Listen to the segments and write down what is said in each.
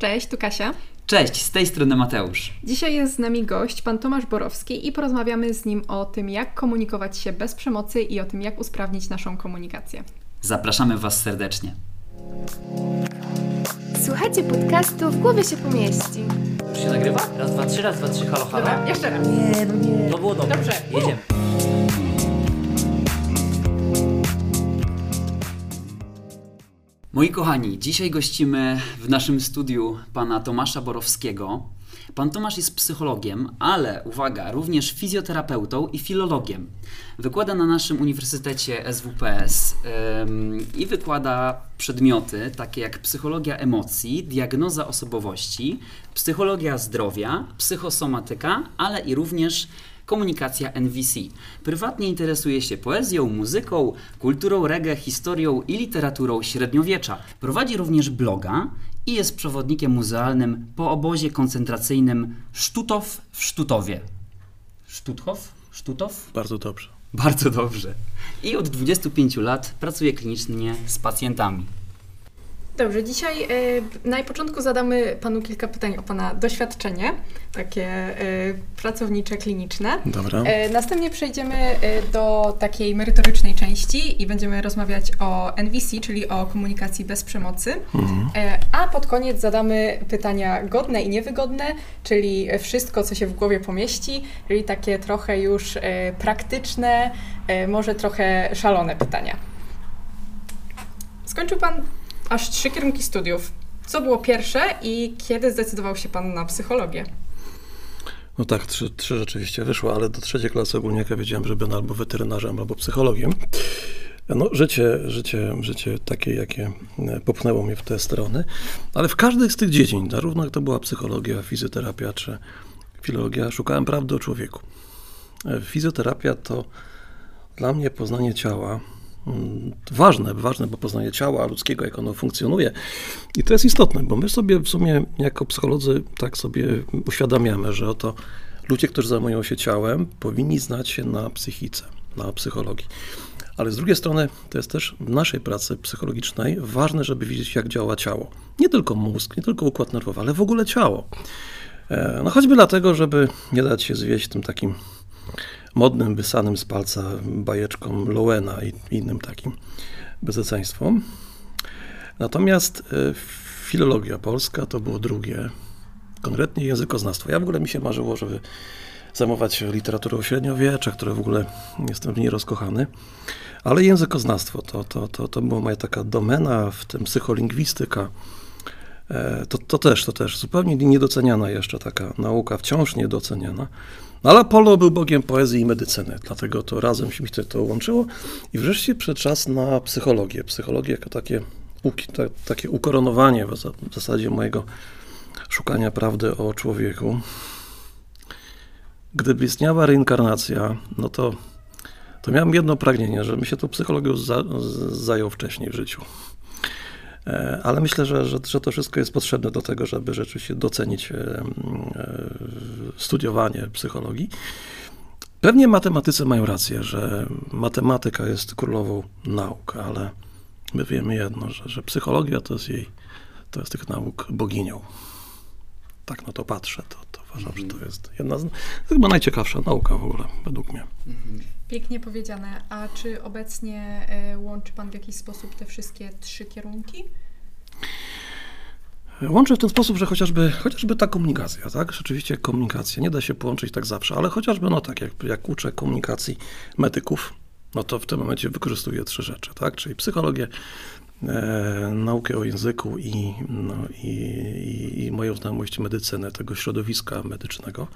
Cześć, tu Kasia. Cześć, z tej strony Mateusz. Dzisiaj jest z nami gość, pan Tomasz Borowski i porozmawiamy z nim o tym, jak komunikować się bez przemocy i o tym, jak usprawnić naszą komunikację. Zapraszamy Was serdecznie. Słuchajcie podcastu W głowie się pomieści. Już się nagrywa? Raz, dwa, trzy, raz, dwa, trzy, halo, halo. Dobra, jeszcze raz. Nie, no nie. To było dobre. Dobrze. Jedziemy. Moi kochani, dzisiaj gościmy w naszym studiu pana Tomasza Borowskiego. Pan Tomasz jest psychologiem, ale uwaga, również fizjoterapeutą i filologiem. Wykłada na naszym Uniwersytecie SWPS ym, i wykłada przedmioty takie jak psychologia emocji, diagnoza osobowości, psychologia zdrowia, psychosomatyka, ale i również komunikacja NVC. Prywatnie interesuje się poezją, muzyką, kulturą reggae, historią i literaturą średniowiecza. Prowadzi również bloga i jest przewodnikiem muzealnym po obozie koncentracyjnym Sztutow w Sztutowie. Sztuthof? Sztutow? Bardzo dobrze. Bardzo dobrze. I od 25 lat pracuje klinicznie z pacjentami. Dobrze, dzisiaj y, na początku zadamy panu kilka pytań o pana doświadczenie, takie y, pracownicze, kliniczne. Dobra. Y, następnie przejdziemy do takiej merytorycznej części i będziemy rozmawiać o NVC, czyli o komunikacji bez przemocy. Mhm. E, A pod koniec zadamy pytania godne i niewygodne, czyli wszystko, co się w głowie pomieści, czyli takie trochę już e, praktyczne, e, może trochę szalone pytania. Skończył Pan aż trzy kierunki studiów. Co było pierwsze i kiedy zdecydował się Pan na psychologię? No tak, trzy, trzy rzeczywiście wyszło, ale do trzeciej klasy ogólniaka wiedziałem, że będę albo weterynarzem, albo psychologiem. No, życie, życie, życie takie, jakie e, popchnęło mnie w te strony, ale w każdej z tych dziedzin, zarówno jak to była psychologia, fizjoterapia czy filologia, szukałem prawdy o człowieku. E, Fizjoterapia to dla mnie poznanie ciała, ważne, ważne, bo poznanie ciała ludzkiego, jak ono funkcjonuje. I to jest istotne, bo my sobie w sumie jako psycholodzy tak sobie uświadamiamy, że oto ludzie, którzy zajmują się ciałem, powinni znać się na psychice, na psychologii. Ale z drugiej strony to jest też w naszej pracy psychologicznej ważne, żeby wiedzieć, jak działa ciało. Nie tylko mózg, nie tylko układ nerwowy, ale w ogóle ciało. E, No choćby dlatego, żeby nie dać się zwieść tym takim modnym, wysanym z palca bajeczkom Lowena i innym takim bezeceństwom. Natomiast e, filologia polska to było drugie, konkretnie językoznawstwo. Ja w ogóle mi się marzyło, żeby zajmować się literaturą średniowiecza, które w ogóle jestem w niej rozkochany, ale językoznawstwo to, to, to, to była moja taka domena, w tym psycholingwistyka. E, To, to też, to też zupełnie niedoceniana jeszcze taka nauka, wciąż niedoceniana. No, Ale Apollo był bogiem poezji i medycyny, dlatego to razem się mi to- łączyło. I wreszcie przyszedł czas na psychologię. Psychologię jako takie, takie ukoronowanie w, za- w zasadzie mojego szukania prawdy o człowieku. Gdyby istniała reinkarnacja, no to, to miałem jedno pragnienie, żebym się tą psychologią za, zajął wcześniej w życiu. E, Ale myślę, że, że, że to wszystko jest potrzebne do tego, żeby rzeczywiście docenić e, mm, e, studiowanie psychologii. Pewnie matematycy mają rację, że matematyka jest królową nauk, ale my wiemy jedno, że, że psychologia to jest jej, to jest tych nauk boginią. Tak na to patrzę, to, to uważam, że to jest jedna z, chyba najciekawsza nauka w ogóle, według mnie. Pięknie powiedziane. A czy obecnie e, łączy Pan w jakiś sposób te wszystkie trzy kierunki? Łączę w ten sposób, że chociażby, chociażby ta komunikacja, tak? Rzeczywiście komunikacja, nie da się połączyć tak zawsze, ale chociażby, no tak, jak, jak uczę komunikacji medyków, no to w tym momencie wykorzystuję trzy rzeczy, tak? Czyli psychologię, e, naukę o języku i, no, i, i, i moją znajomość medycyny, tego środowiska medycznego.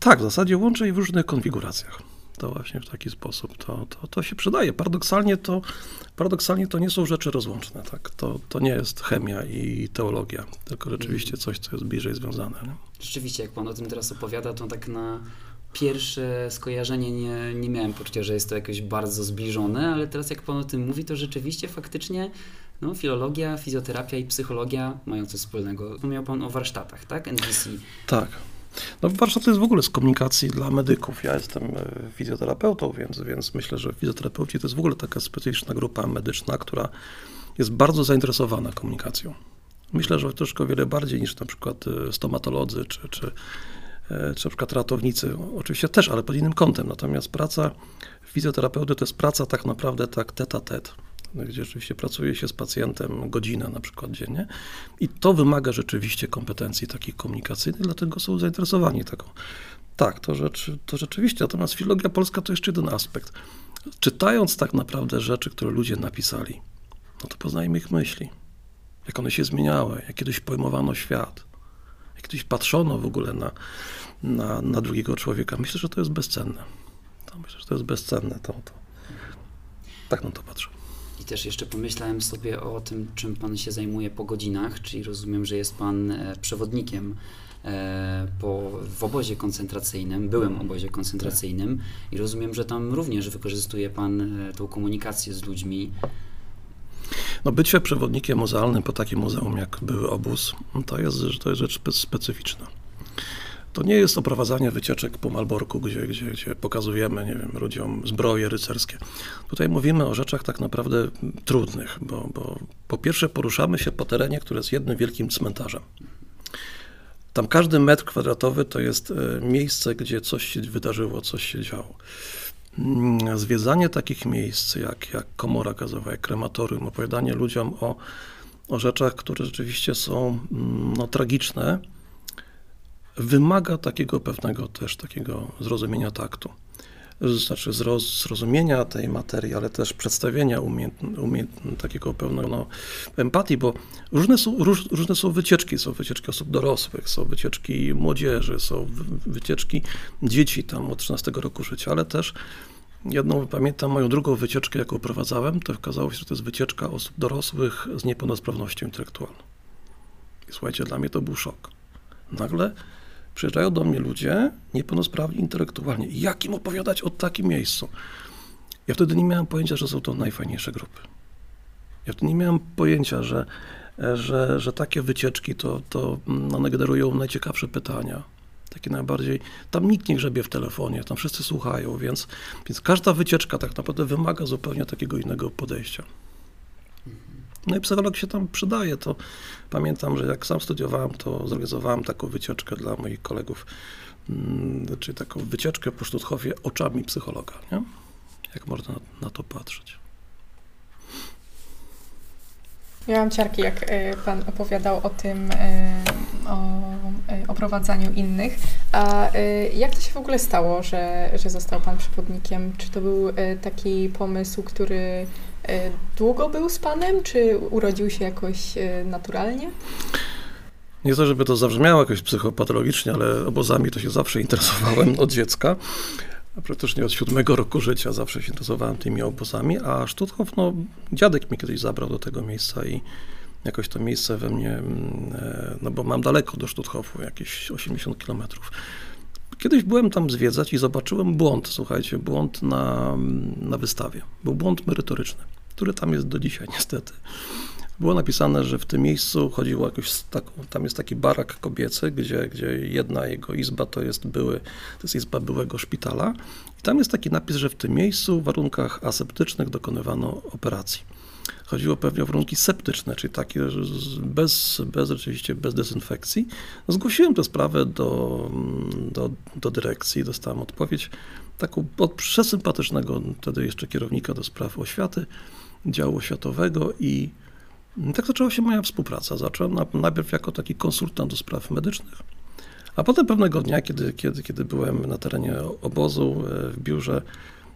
Tak, w zasadzie łączę je w różnych konfiguracjach. To właśnie w taki sposób to, to, to się przydaje. Paradoksalnie to, paradoksalnie to nie są rzeczy rozłączne. Tak? To, to nie jest chemia i teologia, tylko rzeczywiście coś, co jest bliżej związane. Nie? Rzeczywiście, jak Pan o tym teraz opowiada, to tak na pierwsze skojarzenie nie, nie miałem poczucia, że jest to jakoś bardzo zbliżone, ale teraz jak Pan o tym mówi, to rzeczywiście faktycznie no, filologia, fizjoterapia i psychologia mają coś wspólnego. Wspomniał Pan o warsztatach, tak? NVC. Tak. No, warsztat to jest w ogóle z komunikacji dla medyków. Ja jestem e, fizjoterapeutą, więc, więc myślę, że fizjoterapeuci to jest w ogóle taka specyficzna grupa medyczna, która jest bardzo zainteresowana komunikacją. Myślę, że troszkę wiele bardziej niż na przykład e, stomatolodzy czy, czy, e, czy na przykład ratownicy. Oczywiście też, ale pod innym kątem. Natomiast praca fizjoterapeuty to jest praca tak naprawdę tak tete a tet gdzie rzeczywiście pracuje się z pacjentem godzinę na przykład dziennie i to wymaga rzeczywiście kompetencji takich komunikacyjnych, dlatego są zainteresowani taką. Tak, to, rzecz, to rzeczywiście, natomiast filologia polska to jeszcze jeden aspekt. Czytając tak naprawdę rzeczy, które ludzie napisali, no to poznajmy ich myśli, jak one się zmieniały, jak kiedyś pojmowano świat, jak kiedyś patrzono w ogóle na, na, na drugiego człowieka. Myślę, że to jest bezcenne. To myślę, że to jest bezcenne. To, to. Tak na to patrzę. Też jeszcze pomyślałem sobie o tym, czym Pan się zajmuje po godzinach, czyli rozumiem, że jest Pan e, przewodnikiem e, po, w obozie koncentracyjnym, byłym obozie koncentracyjnym i rozumiem, że tam również wykorzystuje Pan e, tą komunikację z ludźmi. No bycie przewodnikiem muzealnym po takim muzeum jak były obóz, to jest, to jest rzecz specyficzna. To nie jest oprowadzanie wycieczek po Malborku, gdzie, gdzie, gdzie pokazujemy, nie wiem, ludziom zbroje rycerskie. Tutaj mówimy o rzeczach tak naprawdę trudnych, bo, bo po pierwsze poruszamy się po terenie, który jest jednym wielkim cmentarzem. Tam każdy metr kwadratowy to jest e, miejsce, gdzie coś się wydarzyło, coś się działo. Mm, zwiedzanie takich miejsc jak, jak komora gazowa, jak krematorium, opowiadanie ludziom o, o rzeczach, które rzeczywiście są mm, no, tragiczne, wymaga takiego pewnego też takiego zrozumienia taktu. Znaczy zrozumienia tej materii, ale też przedstawienia umiejęt, umiejęt, takiego pełnego no, empatii, bo różne są, róż, różne są wycieczki. Są wycieczki osób dorosłych, są wycieczki młodzieży, są wycieczki dzieci tam od 13 roku życia, ale też jedną, pamiętam moją drugą wycieczkę, jaką prowadzałem, to okazało się, że to jest wycieczka osób dorosłych z niepełnosprawnością intelektualną. I słuchajcie, dla mnie to był szok. Nagle Przyjeżdżają do mnie ludzie niepełnosprawni intelektualnie. Jak im opowiadać o takim miejscu? Ja wtedy nie miałem pojęcia, że są to najfajniejsze grupy. Ja wtedy nie miałem pojęcia, że, że, że takie wycieczki to, to mm, one generują najciekawsze pytania. Takie najbardziej. Tam nikt nie grzebie w telefonie, tam wszyscy słuchają, więc, więc każda wycieczka tak naprawdę wymaga zupełnie takiego innego podejścia. No i psycholog się tam przydaje. To pamiętam, że jak sam studiowałem, to zorganizowałem taką wycieczkę dla moich kolegów, mm, czyli taką wycieczkę po Stutthoфie oczami psychologa. Nie? Jak można na to patrzeć. Miałam ciarki, jak e, Pan opowiadał o tym, e, o e, oprowadzaniu innych. A jak to się w ogóle stało, że, że został Pan przewodnikiem? Czy to był taki pomysł, który długo był z Panem, czy urodził się jakoś naturalnie? Nie to, żeby to zabrzmiało jakoś psychopatologicznie, ale obozami to się zawsze interesowałem od dziecka praktycznie od siódmego roku życia zawsze się interesowałem tymi obozami, a Stutthof, no dziadek mi kiedyś zabrał do tego miejsca i jakoś to miejsce we mnie, mm, e, no bo mam daleko do Stutthofu, jakieś 80 kilometrów. Kiedyś byłem tam zwiedzać i zobaczyłem błąd, słuchajcie, błąd na, na wystawie. Był błąd merytoryczny, który tam jest do dzisiaj niestety było napisane, że w tym miejscu chodziło jakoś taką, tam jest taki barak kobiecy, gdzie, gdzie jedna jego izba to jest były, to jest izba byłego szpitala i tam jest taki napis, że w tym miejscu w warunkach aseptycznych dokonywano operacji. Chodziło pewnie o warunki septyczne, czyli takie bez, bez rzeczywiście bez dezynfekcji. Zgłosiłem tę sprawę do, do, do dyrekcji, dostałem odpowiedź taką od przesympatycznego wtedy jeszcze kierownika do spraw oświaty, działu oświatowego i tak zaczęła się moja współpraca. Zacząłem najpierw jako taki konsultant do spraw medycznych, a potem pewnego dnia, kiedy, kiedy, kiedy byłem na terenie obozu e, w biurze,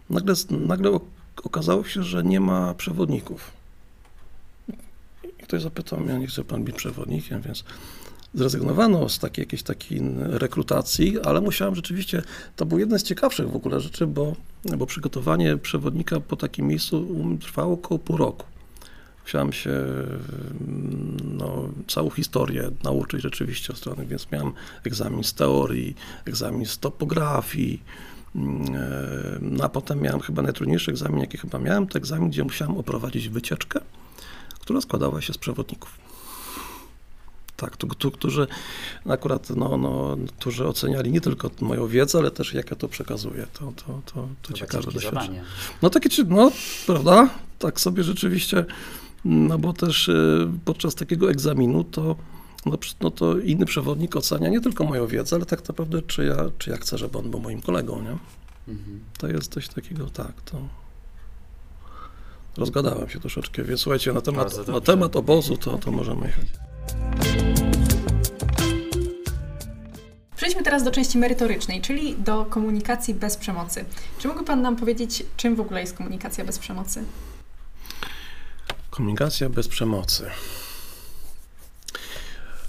nagle, nagle okazało się, że nie ma przewodników. I ktoś zapytał mnie, nie chce pan być przewodnikiem, więc zrezygnowano z takiej jakiejś takiej rekrutacji, ale musiałem rzeczywiście, to był jeden z ciekawszych w ogóle rzeczy, bo, bo przygotowanie przewodnika po takim miejscu trwało około pół roku. Musiałem się no, całą historię nauczyć rzeczywiście o strony, więc miałem egzamin z teorii, egzamin z topografii, no a potem miałem chyba najtrudniejszy egzamin, jaki chyba miałem, to egzamin, gdzie musiałem oprowadzić wycieczkę, która składała się z przewodników. Tak, tu, tu, którzy akurat, no, no, którzy oceniali nie tylko moją wiedzę, ale też jak ja to przekazuję. To, to, to, to, to ciekawe doświadczenie. No takie, no, prawda? Tak sobie rzeczywiście no bo też y, podczas takiego egzaminu to, no, no to inny przewodnik ocenia nie tylko moją wiedzę, ale tak naprawdę czy ja, czy ja chcę, żeby on był moim kolegą, nie? Mhm. To jest coś takiego, tak, to... Rozgadałem się troszeczkę, więc słuchajcie, na temat, na temat obozu to, to możemy jechać. Przejdźmy teraz do części merytorycznej, czyli do komunikacji bez przemocy. Czy mógłby Pan nam powiedzieć, czym w ogóle jest komunikacja bez przemocy? Komunikacja bez przemocy.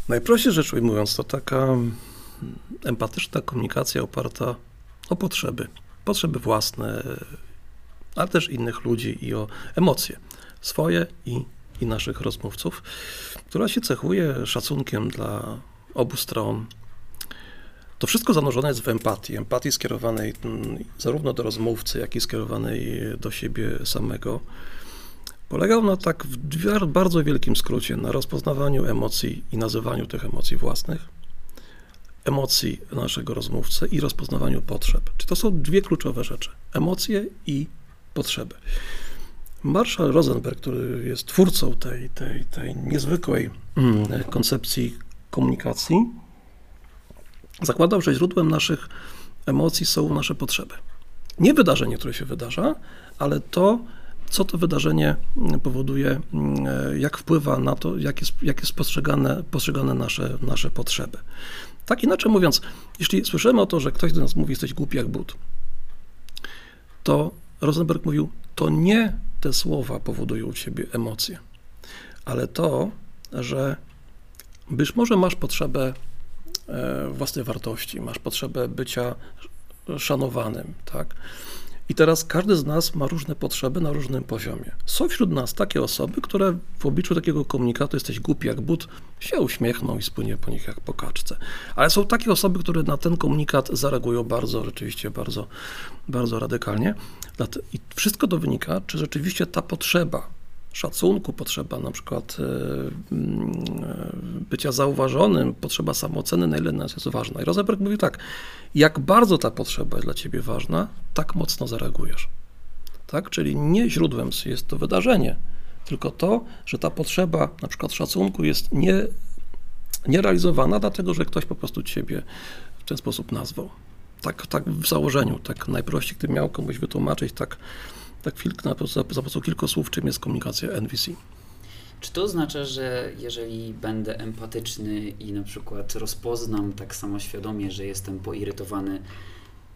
Najprościej rzecz ujmując, to taka empatyczna komunikacja oparta o potrzeby. Potrzeby własne, ale też innych ludzi i o emocje swoje i, i naszych rozmówców, która się cechuje szacunkiem dla obu stron. To wszystko zanurzone jest w empatii. Empatii skierowanej mm, zarówno do rozmówcy, jak i skierowanej do siebie samego. Polegał na tak w bardzo wielkim skrócie na rozpoznawaniu emocji i nazywaniu tych emocji własnych, emocji naszego rozmówcy i rozpoznawaniu potrzeb. Czy to są dwie kluczowe rzeczy: emocje i potrzeby. Marshall Rosenberg, który jest twórcą tej, tej, tej niezwykłej mm, koncepcji komunikacji, zakładał, że źródłem naszych emocji są nasze potrzeby. Nie wydarzenie, które się wydarza, ale to, co to wydarzenie powoduje, mm, jak wpływa na to, jak jest, jak jest postrzegane, postrzegane nasze, nasze potrzeby. Tak inaczej mówiąc, jeśli słyszymy o to, że ktoś do nas mówi, jesteś głupi jak but, to Rosenberg mówił, to nie te słowa powodują u ciebie emocje, ale to, że być może masz potrzebę e, własnej wartości, masz potrzebę bycia szanowanym, tak? I teraz każdy z nas ma różne potrzeby na różnym poziomie. Są wśród nas takie osoby, które w obliczu takiego komunikatu jesteś głupi jak but, się uśmiechną i spłynie po nich jak po kaczce. Ale są takie osoby, które na ten komunikat zareagują bardzo, rzeczywiście bardzo, bardzo radykalnie. I wszystko to wynika, czy rzeczywiście ta potrzeba szacunku, potrzeba na przykład e, mm, e, bycia zauważonym, potrzeba samooceny, na ile nas jest ważna. I Rosenberg mówi tak, jak bardzo ta potrzeba jest dla ciebie ważna, tak mocno zareagujesz. Tak? Czyli nie źródłem jest to wydarzenie, tylko to, że ta potrzeba na przykład szacunku jest nie, nierealizowana, dlatego że ktoś po prostu ciebie w ten sposób nazwał. Tak, tak w założeniu, tak najprościej, gdybym miał komuś wytłumaczyć, tak, tak na, za, za pomocą kilku słów, czym jest komunikacja NVC. Czy to oznacza, że jeżeli będę empatyczny i na przykład rozpoznam tak samo świadomie, że jestem poirytowany,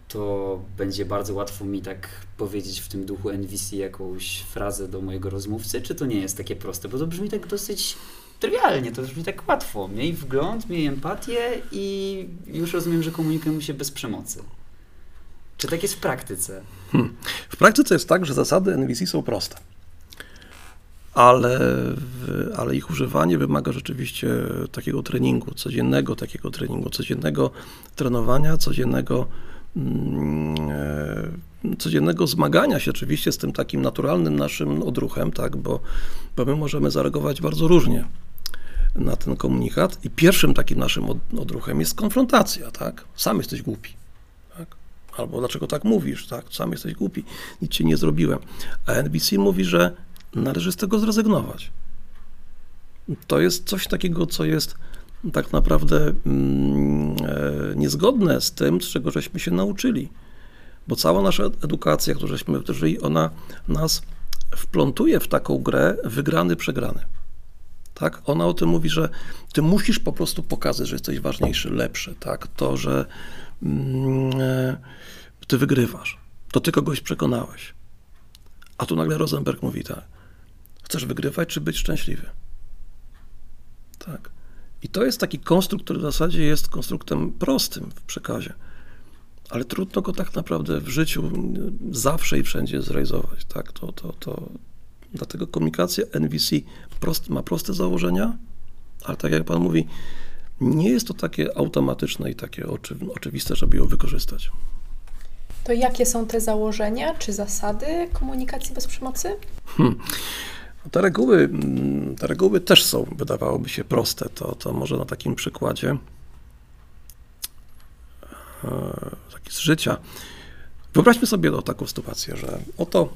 to będzie bardzo łatwo mi tak powiedzieć w tym duchu NVC jakąś frazę do mojego rozmówcy? Czy to nie jest takie proste? Bo to brzmi tak dosyć trywialnie, to brzmi tak łatwo. Miej wgląd, miej empatię i już rozumiem, że komunikujemy się bez przemocy. Czy tak jest w praktyce? W praktyce jest tak, że zasady NVC są proste, ale, ale ich używanie wymaga rzeczywiście takiego treningu, codziennego takiego treningu, codziennego trenowania, codziennego, mm, e, codziennego zmagania się oczywiście z tym takim naturalnym naszym odruchem, tak, bo, bo my możemy zareagować bardzo różnie na ten komunikat i pierwszym takim naszym od, odruchem jest konfrontacja, tak, sam jesteś głupi. Albo dlaczego tak mówisz, tak? Sam jesteś głupi, nic ci nie zrobiłem. A NBC mówi, że należy z tego zrezygnować. To jest coś takiego, co jest tak naprawdę mm, e, niezgodne z tym, z czego żeśmy się nauczyli. Bo cała nasza edukacja, którą żeśmy wdrożyli, ona nas wplątuje w taką grę wygrany, przegrany. Tak? Ona o tym mówi, że ty musisz po prostu pokazać, że jesteś ważniejszy, lepszy. Tak? To, że ty wygrywasz, to ty kogoś przekonałeś. A tu nagle Rosenberg mówi tak, chcesz wygrywać czy być szczęśliwy? Tak. I to jest taki konstrukt, który w zasadzie jest konstruktem prostym w przekazie, ale trudno go tak naprawdę w życiu mm, zawsze i wszędzie zrealizować. Tak? To, to, to, dlatego komunikacja NVC prost, ma proste założenia, ale tak jak pan mówi, nie jest to takie automatyczne i takie oczy, oczywiste, żeby ją wykorzystać. To jakie są te założenia czy zasady komunikacji bez przemocy? Te reguły, mm, te reguły też są, wydawałoby się, proste. To, to może na takim przykładzie e, taki z życia. Wyobraźmy sobie o taką sytuację, że oto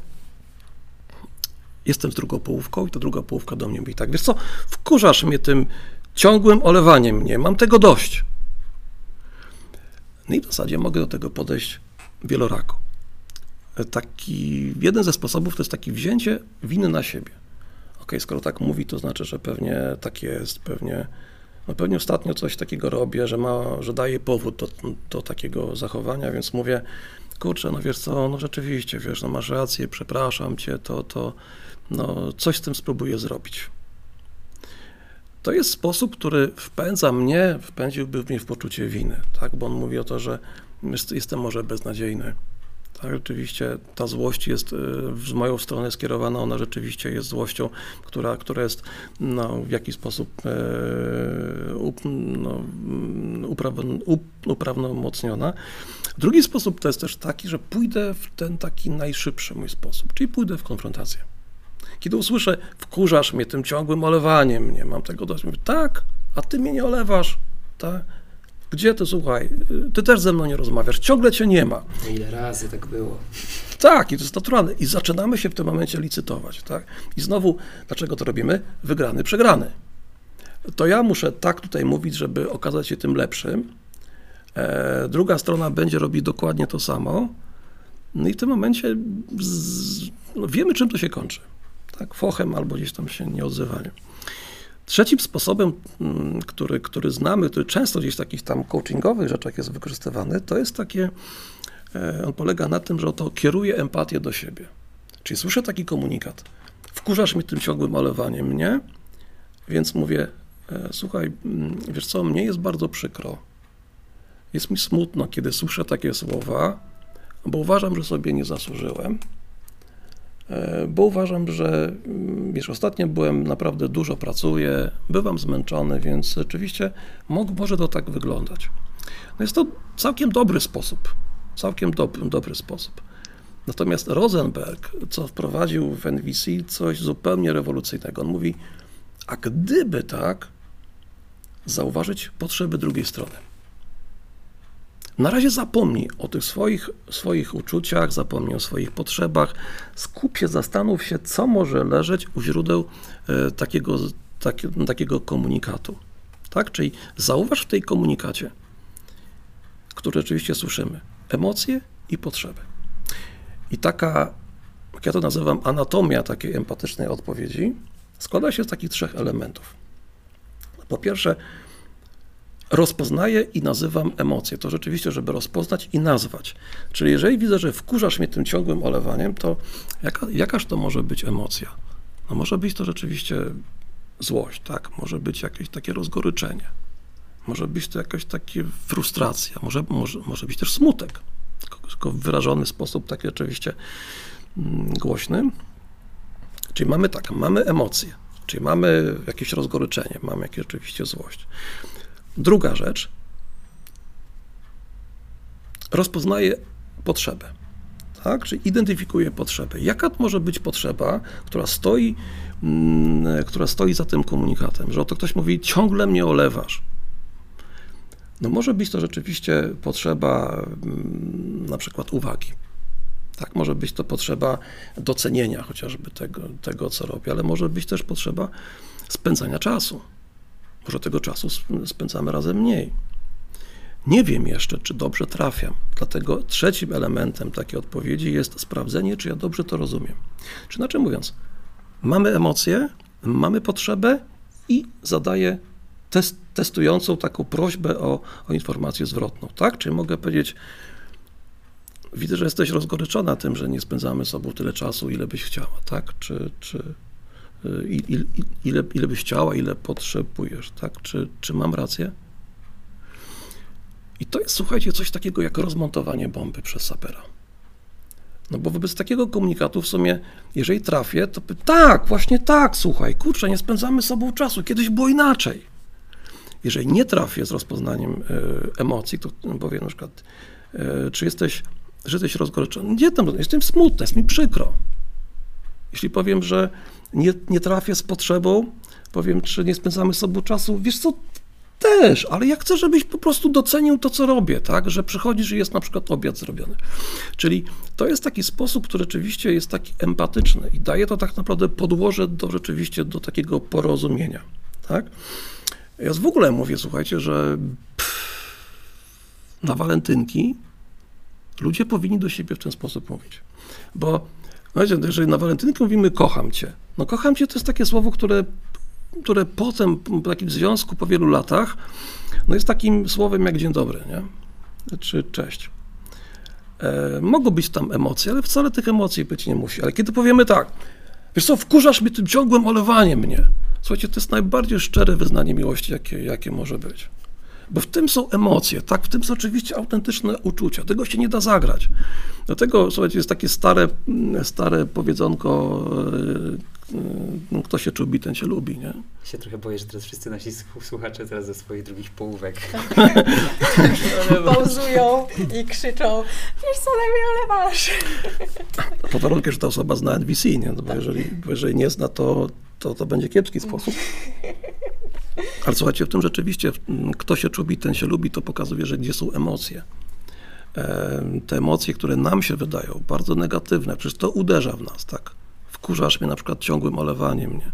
jestem z drugą połówką i ta druga połówka do mnie mówi tak, wiesz co, wkurzasz mnie tym ciągłym olewaniem mnie, mam tego dość. No i w zasadzie mogę do tego podejść wielorako. Taki, jeden ze sposobów to jest takie wzięcie winy na siebie. Ok, skoro tak mówi, to znaczy, że pewnie tak jest, pewnie, no pewnie ostatnio coś takiego robię, że, ma, że daje powód do, do takiego zachowania, więc mówię, kurczę, no wiesz co, no rzeczywiście, wiesz, no masz rację, przepraszam cię, to, to, no coś z tym spróbuję zrobić. To jest sposób, który wpędza mnie, wpędziłby mnie w poczucie winy, tak, bo on mówi o to, że jestem może beznadziejny, tak, rzeczywiście ta złość jest y, z moją stronę skierowana, ona rzeczywiście jest złością, która, która jest no, w jakiś sposób e, up, no, uprawnomocniona. Drugi sposób to jest też taki, że pójdę w ten taki najszybszy mój sposób, czyli pójdę w konfrontację. Kiedy usłyszę, wkurzasz mnie tym ciągłym olewaniem, nie mam tego dość, mówię, tak, a ty mnie nie olewasz, tak, gdzie ty, słuchaj, ty też ze mną nie rozmawiasz, ciągle cię nie ma. Ile razy tak było? Tak, i to jest naturalne. I zaczynamy się w tym momencie licytować, tak? I znowu, dlaczego to robimy? Wygrany, przegrany. To ja muszę tak tutaj mówić, żeby okazać się tym lepszym. E, druga strona będzie robić dokładnie to samo. No i w tym momencie z, no wiemy, czym to się kończy. Tak, fochem albo gdzieś tam się nie odzywaniem. Trzecim sposobem, mm, który, który znamy, który często gdzieś w takich tam coachingowych rzeczach jest wykorzystywany, to jest takie, e, on polega na tym, że to kieruje empatię do siebie. Czyli słyszę taki komunikat, wkurzasz mnie tym ciągłym olewaniem mnie, więc mówię, e, słuchaj, mm, wiesz co, mnie jest bardzo przykro, jest mi smutno, kiedy słyszę takie słowa, bo uważam, że sobie nie zasłużyłem, bo uważam, że mm, wiesz, ostatnio byłem naprawdę dużo pracuję, bywam zmęczony, więc rzeczywiście może to tak wyglądać. No jest to całkiem dobry sposób, całkiem dobry, dobry sposób. Natomiast Rosenberg, co wprowadził w NVC, coś zupełnie rewolucyjnego. On mówi, a gdyby tak, zauważyć potrzeby drugiej strony. Na razie zapomnij o tych swoich, swoich uczuciach, zapomnij o swoich potrzebach, skup się, zastanów się, co może leżeć u źródeł e, takiego, tak, takiego komunikatu. Tak? Czyli zauważ w tej komunikacie, który rzeczywiście słyszymy, emocje i potrzeby. I taka, jak ja to nazywam, anatomia takiej empatycznej odpowiedzi składa się z takich trzech elementów. Po pierwsze, rozpoznaję i nazywam emocje. To rzeczywiście, żeby rozpoznać i nazwać. Czyli jeżeli widzę, że wkurzasz mnie tym ciągłym olewaniem, to jaka, jakaż to może być emocja? No może być to rzeczywiście złość, tak? Może być jakieś takie rozgoryczenie. Może być to jakaś taka frustracja. Może, może, może być też smutek, tylko wyrażony w sposób taki oczywiście mm, głośny. Czyli mamy tak, mamy emocje, czyli mamy jakieś rozgoryczenie, mamy jakieś oczywiście złość. Druga rzecz, rozpoznaje potrzebę. Tak? Czyli identyfikuje potrzebę. Jaka to może być potrzeba, która stoi, mm, która stoi za tym komunikatem, że oto ktoś mówi, ciągle mnie olewasz. No może być to rzeczywiście potrzeba mm, na przykład uwagi. Tak, może być to potrzeba docenienia chociażby tego, tego, co robi, ale może być też potrzeba spędzania czasu. Może tego czasu spędzamy razem mniej. Nie wiem jeszcze, czy dobrze trafiam. Dlatego trzecim elementem takiej odpowiedzi jest sprawdzenie, czy ja dobrze to rozumiem. Czy inaczej mówiąc, mamy emocje, mamy potrzebę i zadaję test, testującą taką prośbę o, o informację zwrotną. Tak? Czyli mogę powiedzieć, widzę, że jesteś rozgoryczona tym, że nie spędzamy sobą tyle czasu, ile byś chciała, tak? Czy, czy, ile, ile, ile byś chciała, ile potrzebujesz, tak? Czy, czy mam rację? I to jest, słuchajcie, coś takiego jak rozmontowanie bomby przez sapera. No bo wobec takiego komunikatu w sumie, jeżeli trafię, to tak, właśnie tak, słuchaj, kurczę, nie spędzamy sobą czasu, kiedyś było inaczej. Jeżeli nie trafię z rozpoznaniem y, emocji, to powiem na przykład, y, czy jesteś, że jesteś rozgoryczony? Nie, tam, jestem smutny, jest mi przykro. Jeśli powiem, że nie, nie trafię z potrzebą, powiem, czy nie spędzamy sobą czasu, wiesz co, też, ale ja chcę, żebyś po prostu docenił to, co robię, tak? Że przychodzisz i jest na przykład obiad zrobiony. Czyli to jest taki sposób, który rzeczywiście jest taki empatyczny i daje to tak naprawdę podłoże do rzeczywiście do takiego porozumienia, tak? Ja w ogóle mówię, słuchajcie, że pff, na walentynki ludzie powinni do siebie w ten sposób mówić. Bo Słuchajcie, jeżeli na walentynkę mówimy kocham cię, no kocham cię to jest takie słowo, które, które potem, po takim związku po wielu latach, no jest takim słowem jak dzień dobry, nie? Czy cześć. E, mogą być tam emocje, ale wcale tych emocji być nie musi. Ale kiedy powiemy tak, wiesz co, wkurzasz mnie tym ciągłym olewaniem mnie. Słuchajcie, to jest najbardziej szczere wyznanie miłości, jakie, jakie może być. Bo w tym są emocje, tak? W tym są oczywiście autentyczne uczucia. Tego się nie da zagrać. Dlatego, słuchajcie, jest takie stare, stare powiedzonko, e, kto się czubi, ten się lubi, nie? Ja się trochę boję, że teraz wszyscy nasi słuchacze teraz ze swoich drugich połówek. Pauzują i krzyczą, wiesz co, najmniej olewasz. Pod warunkiem, że ta osoba zna NVC, nie? No bo jeżeli, bo jeżeli nie zna, to, to, to będzie kiepski sposób. Ale słuchajcie, w tym rzeczywiście, kto się czubi, ten się lubi, to pokazuje, że gdzie są emocje. Te emocje, które nam się wydają bardzo negatywne, przecież to uderza w nas, tak? Wkurzasz mnie na przykład ciągłym olewaniem mnie.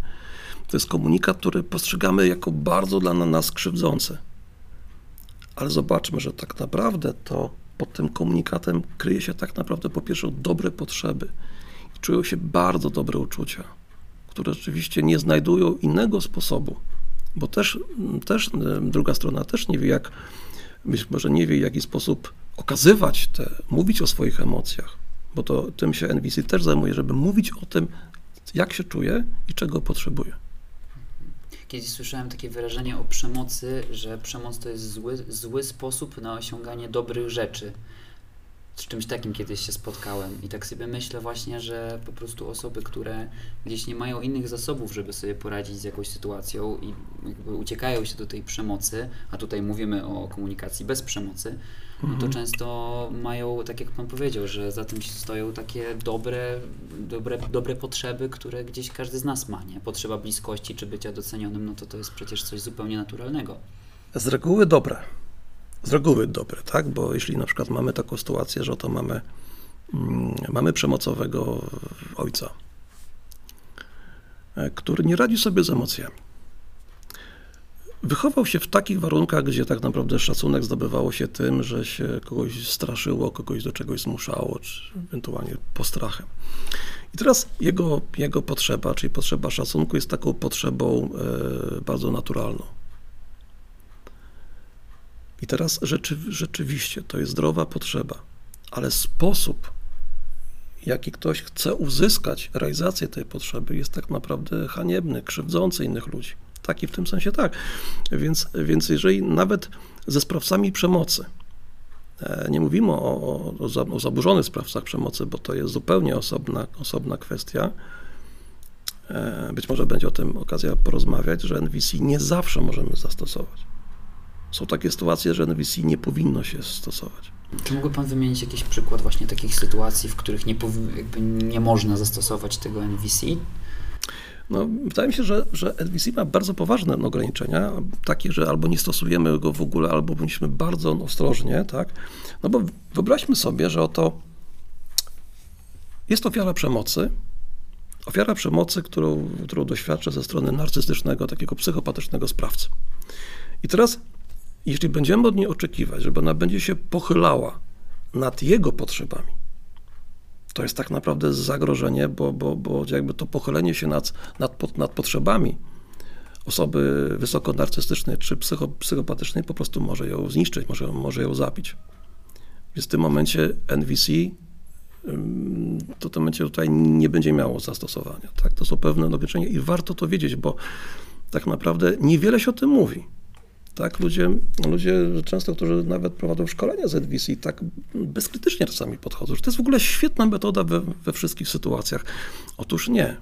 To jest komunikat, który postrzegamy jako bardzo dla nas krzywdzący. Ale zobaczmy, że tak naprawdę to pod tym komunikatem kryje się tak naprawdę po pierwsze dobre potrzeby. Czują się bardzo dobre uczucia, które rzeczywiście nie znajdują innego sposobu, bo też, też druga strona też nie wie, jak, być może nie wie, w jaki sposób okazywać te, mówić o swoich emocjach, bo to tym się NVC też zajmuje, żeby mówić o tym, jak się czuje i czego potrzebuje. Kiedyś słyszałem takie wyrażenie o przemocy, że przemoc to jest zły, zły sposób na osiąganie dobrych rzeczy z czymś takim kiedyś się spotkałem i tak sobie myślę właśnie, że po prostu osoby, które gdzieś nie mają innych zasobów, żeby sobie poradzić z jakąś sytuacją i jakby uciekają się do tej przemocy, a tutaj mówimy o komunikacji bez przemocy, no to Mhm. często mają, tak jak Pan powiedział, że za tym stoją takie dobre, dobre, dobre potrzeby, które gdzieś każdy z nas ma, nie? Potrzeba bliskości czy bycia docenionym, no to to jest przecież coś zupełnie naturalnego. Z reguły dobre. Z reguły dobre, tak? Bo jeśli na przykład mamy taką sytuację, że oto mamy, mm, mamy przemocowego ojca, e, który nie radzi sobie z emocjami. Wychował się w takich warunkach, gdzie tak naprawdę szacunek zdobywało się tym, że się kogoś straszyło, kogoś do czegoś zmuszało, czy ewentualnie postrachem. I teraz jego, jego potrzeba, czyli potrzeba szacunku, jest taką potrzebą e, bardzo naturalną. I teraz rzeczy, rzeczywiście to jest zdrowa potrzeba, ale sposób, jaki ktoś chce uzyskać realizację tej potrzeby, jest tak naprawdę haniebny, krzywdzący innych ludzi. Taki w tym sensie tak. Więc, więc jeżeli nawet ze sprawcami przemocy, e, nie mówimy o, o, o za- o zaburzonych sprawcach przemocy, bo to jest zupełnie osobna, osobna kwestia. E, Być może będzie o tym okazja porozmawiać, że NVC nie zawsze możemy zastosować. Są takie sytuacje, że NVC nie powinno się stosować. Czy mógłby Pan wymienić jakiś przykład właśnie takich sytuacji, w których nie, nie można zastosować tego NVC? No, wydaje mi się, że, że NVC ma bardzo poważne ograniczenia, takie, że albo nie stosujemy go w ogóle, albo powinniśmy bardzo ostrożnie, tak? No bo wyobraźmy sobie, że oto jest ofiara przemocy, ofiara przemocy, którą, którą doświadcza ze strony narcystycznego, takiego psychopatycznego sprawcy. I teraz, jeśli będziemy od niej oczekiwać, żeby ona będzie się pochylała nad jego potrzebami, to jest tak naprawdę zagrożenie, bo, bo, bo jakby to pochylenie się nad, nad, nad potrzebami osoby wysoko narcystycznej czy psycho, psychopatycznej po prostu może ją zniszczyć, może, może ją zabić. Więc w tym momencie NVC to w tym momencie tutaj nie będzie miało zastosowania. Tak? To są pewne ograniczenia i warto to wiedzieć, bo tak naprawdę niewiele się o tym mówi. Tak, ludzie, ludzie często, którzy nawet prowadzą szkolenia z NVC, tak bezkrytycznie czasami podchodzą, że to jest w ogóle świetna metoda we, we wszystkich sytuacjach. Otóż nie.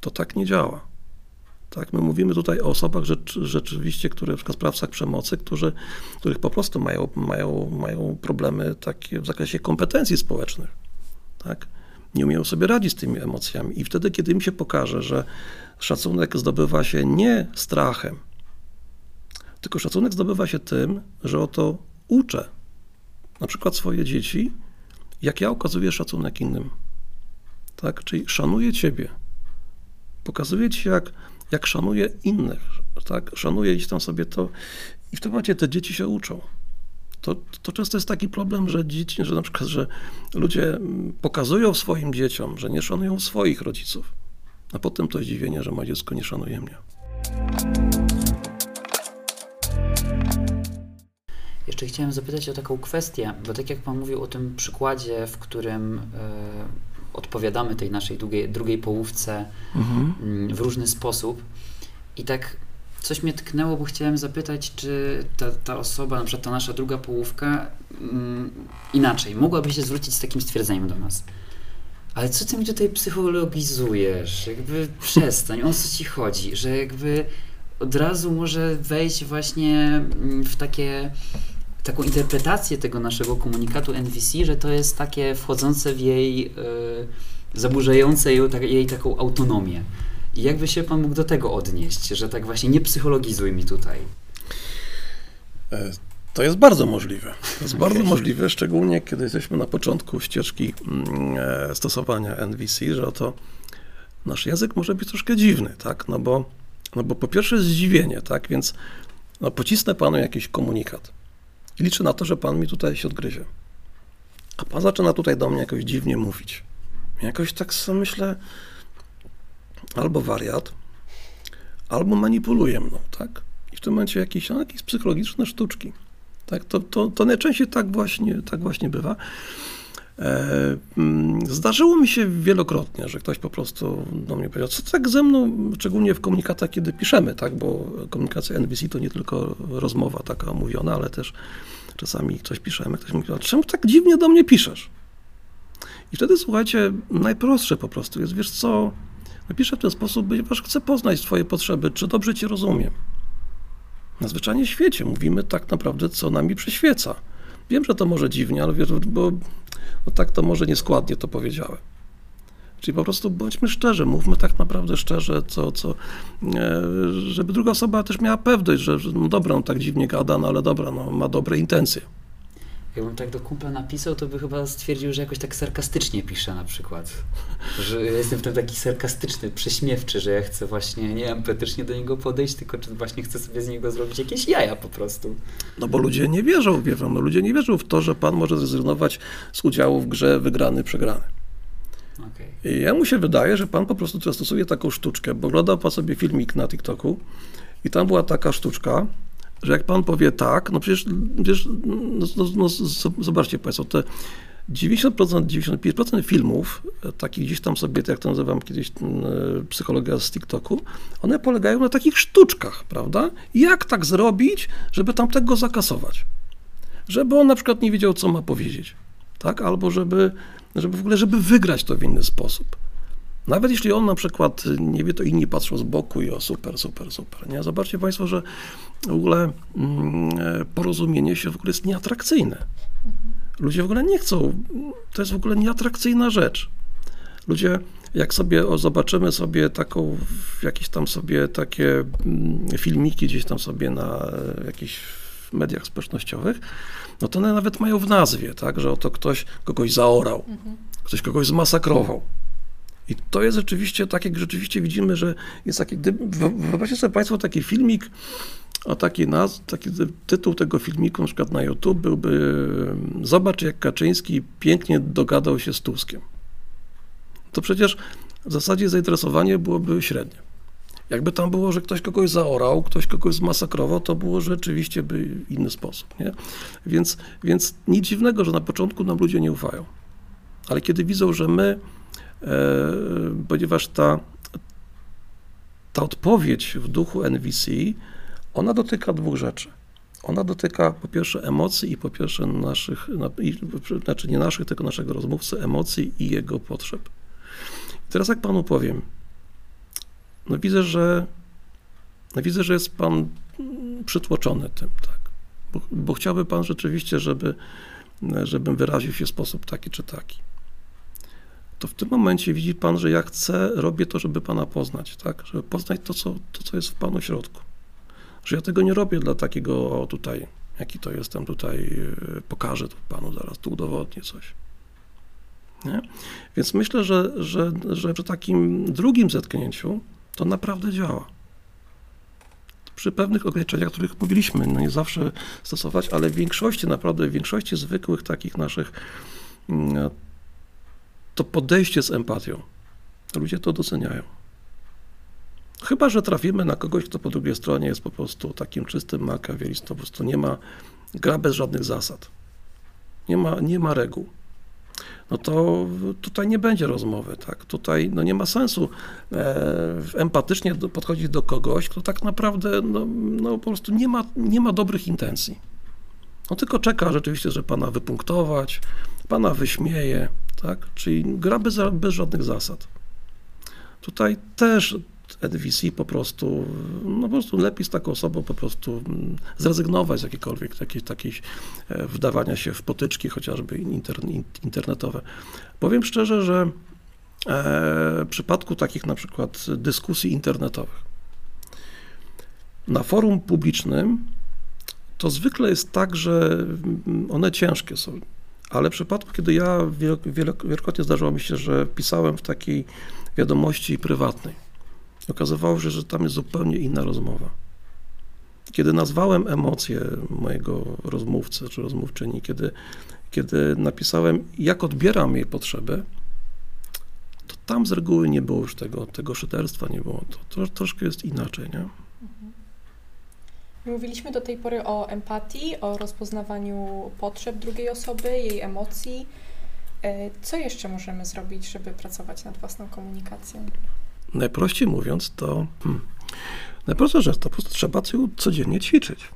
To tak nie działa. Tak, my mówimy tutaj o osobach rzecz, rzeczywiście, które na przykład sprawcach przemocy, którzy, których po prostu mają, mają, mają problemy takie w zakresie kompetencji społecznych. Tak? Nie umieją sobie radzić z tymi emocjami. I wtedy, kiedy im się pokaże, że szacunek zdobywa się nie strachem, Tylko szacunek zdobywa się tym, że oto uczę na przykład swoje dzieci, jak ja okazuję szacunek innym. Tak? Czyli szanuję ciebie. Pokazuję ci, jak, jak szanuję innych. Tak? Szanuję gdzieś tam sobie to. I w tym momencie te dzieci się uczą. To, to często jest taki problem, że dzieci, że na przykład, że ludzie pokazują swoim dzieciom, że nie szanują swoich rodziców. A potem to zdziwienie, że moje dziecko nie szanuje mnie. Jeszcze chciałem zapytać o taką kwestię, bo tak jak Pan mówił o tym przykładzie, w którym e, odpowiadamy tej naszej drugiej, drugiej połówce mm, w różny sposób i tak coś mnie tknęło, bo chciałem zapytać, czy ta, ta osoba, na przykład ta nasza druga połówka mm, inaczej, mogłaby się zwrócić z takim stwierdzeniem do nas. Ale co ty mi tutaj psychologizujesz? Jakby przestań, o co ci chodzi? Że jakby od razu może wejść właśnie mm, w takie taką interpretację tego naszego komunikatu NVC, że to jest takie wchodzące w jej, y, zaburzające jej, tak, jej taką autonomię. I jakby się Pan mógł do tego odnieść, że tak właśnie nie psychologizuj mi tutaj. E, to jest bardzo możliwe. To jest bardzo możliwe, szczególnie kiedy jesteśmy na początku ścieżki mm, e, stosowania NVC, że oto nasz język może być troszkę dziwny, tak? No bo, no bo po pierwsze jest zdziwienie, tak? Więc no, pocisnę panu jakiś komunikat i liczę na to, że pan mi tutaj się odgryzie. A pan zaczyna tutaj do mnie jakoś dziwnie mówić. Jakoś tak sobie myślę, albo wariat, albo manipuluje mną, tak? I w tym momencie jakieś, no, jakieś psychologiczne sztuczki. Tak, to, to, to najczęściej tak właśnie, tak właśnie bywa. E, mm, zdarzyło mi się wielokrotnie, że ktoś po prostu do mnie powiedział, co tak ze mną, szczególnie w komunikatach, kiedy piszemy, tak, bo komunikacja NVC to nie tylko rozmowa taka mówiona, ale też czasami coś piszemy, ktoś mówi, czemu tak dziwnie do mnie piszesz? I wtedy, słuchajcie, najprostsze po prostu jest, wiesz co, napiszę w ten sposób, ponieważ chcę poznać swoje potrzeby, czy dobrze cię rozumiem. Na zwyczajnie świecie mówimy tak naprawdę, co nami przyświeca. Wiem, że to może dziwnie, ale wiesz, bo no tak to może nieskładnie to powiedziałem. Czyli po prostu bądźmy szczerzy, mówmy tak naprawdę szczerze, co, co, e, żeby druga osoba też miała pewność, że, no dobra, on tak dziwnie gada, no ale dobra, no, ma dobre intencje. Jakbym tak do kumpla napisał, to by chyba stwierdził, że jakoś tak sarkastycznie piszę na przykład. Że ja jestem w tym taki sarkastyczny, prześmiewczy, że ja chcę właśnie nie empatycznie do niego podejść, tylko czy właśnie chcę sobie z niego zrobić jakieś jaja po prostu. No bo ludzie nie wierzą, wierzą, no ludzie nie wierzą w to, że pan może zrezygnować z udziału w grze wygrany, przegrany. Okay. I ja mu się wydaje, że pan po prostu teraz stosuje taką sztuczkę, bo oglądał pan sobie filmik na TikToku i tam była taka sztuczka, że jak pan powie tak, no przecież, przecież no, no, no, zobaczcie państwo, te 90%, 95% filmów, e, takich gdzieś tam sobie, jak to nazywam kiedyś, e, psychologia z TikToku, one polegają na takich sztuczkach, prawda? Jak tak zrobić, żeby tamtego zakasować? Żeby on na przykład nie wiedział, co ma powiedzieć, tak? Albo żeby, żeby w ogóle, żeby wygrać to w inny sposób. Nawet jeśli on na przykład nie wie, to inni patrzą z boku i o super, super, super. Nie? Zobaczcie Państwo, że w ogóle mm, porozumienie się w ogóle jest nieatrakcyjne. Ludzie w ogóle nie chcą, to jest w ogóle nieatrakcyjna rzecz. Ludzie, jak sobie o, zobaczymy sobie taką, jakieś tam sobie takie mm, filmiki gdzieś tam sobie na jakichś mediach społecznościowych, no to one nawet mają w nazwie, tak, że oto ktoś kogoś zaorał, ktoś kogoś zmasakrował. I to jest rzeczywiście tak, jak rzeczywiście widzimy, że jest taki, wyobraźcie sobie Państwo taki filmik, a taki, naz, taki tytuł tego filmiku na przykład na YouTube byłby Zobacz jak Kaczyński pięknie dogadał się z Tuskiem. To przecież w zasadzie zainteresowanie byłoby średnie. Jakby tam było, że ktoś kogoś zaorał, ktoś kogoś zmasakrował, to było rzeczywiście by inny sposób. Nie? Więc, więc nic dziwnego, że na początku nam ludzie nie ufają. Ale kiedy widzą, że my ponieważ ta, ta odpowiedź w duchu NVC, ona dotyka dwóch rzeczy. Ona dotyka po pierwsze emocji i po pierwsze naszych, znaczy nie naszych, tylko naszego rozmówcy, emocji i jego potrzeb. Teraz jak panu powiem, no widzę, że no widzę, że jest pan przytłoczony tym, tak. Bo, bo chciałby pan rzeczywiście, żeby, żebym wyraził się w sposób taki czy taki to w tym momencie widzi Pan, że ja chcę, robię to, żeby Pana poznać, tak? Żeby poznać to, co, to, co jest w Panu środku. Że ja tego nie robię dla takiego, o tutaj, jaki to jestem tutaj, yy, pokażę to panu zaraz, tu udowodnię coś. Nie? Więc myślę, że, że, że przy takim drugim zetknięciu to naprawdę działa. Przy pewnych ograniczeniach, o których mówiliśmy, no nie zawsze stosować, ale w większości, naprawdę w większości zwykłych takich naszych, mm, to podejście z empatią. Ludzie to doceniają. Chyba, że trafimy na kogoś, kto po drugiej stronie jest po prostu takim czystym makiawelistą, po prostu nie ma, gra bez żadnych zasad. Nie ma, nie ma reguł no to tutaj nie będzie rozmowy, tak? Tutaj no nie ma sensu e, empatycznie podchodzić do kogoś, kto tak naprawdę no, no po prostu nie ma, nie ma dobrych intencji. On tylko czeka rzeczywiście, że pana wypunktować, pana wyśmieje, tak? Czyli gra bez, bez żadnych zasad. Tutaj też NVC po prostu, no po prostu lepiej z taką osobą po prostu mm, zrezygnować z jakiejkolwiek takiej, takiej e, wdawania się w potyczki, chociażby internetowe. Powiem szczerze, że e, w przypadku takich na przykład dyskusji internetowych, na forum publicznym to zwykle jest tak, że mm, one ciężkie są. Ale w przypadku, kiedy ja wielokrotnie zdarzyło mi się, że pisałem w takiej wiadomości prywatnej, Okazywało się, że tam jest zupełnie inna rozmowa. Kiedy nazwałem emocje mojego rozmówcy czy rozmówczyni, kiedy, kiedy napisałem, jak odbieram jej potrzeby, to tam z reguły nie było już tego, tego szyderstwa, nie było. To, to troszkę jest inaczej, nie? Mówiliśmy do tej pory o empatii, o rozpoznawaniu potrzeb drugiej osoby, jej emocji. E, co jeszcze możemy zrobić, żeby pracować nad własną komunikacją? Najprościej mówiąc, to hmm, najprostsza rzecz, to po prostu trzeba codziennie ćwiczyć.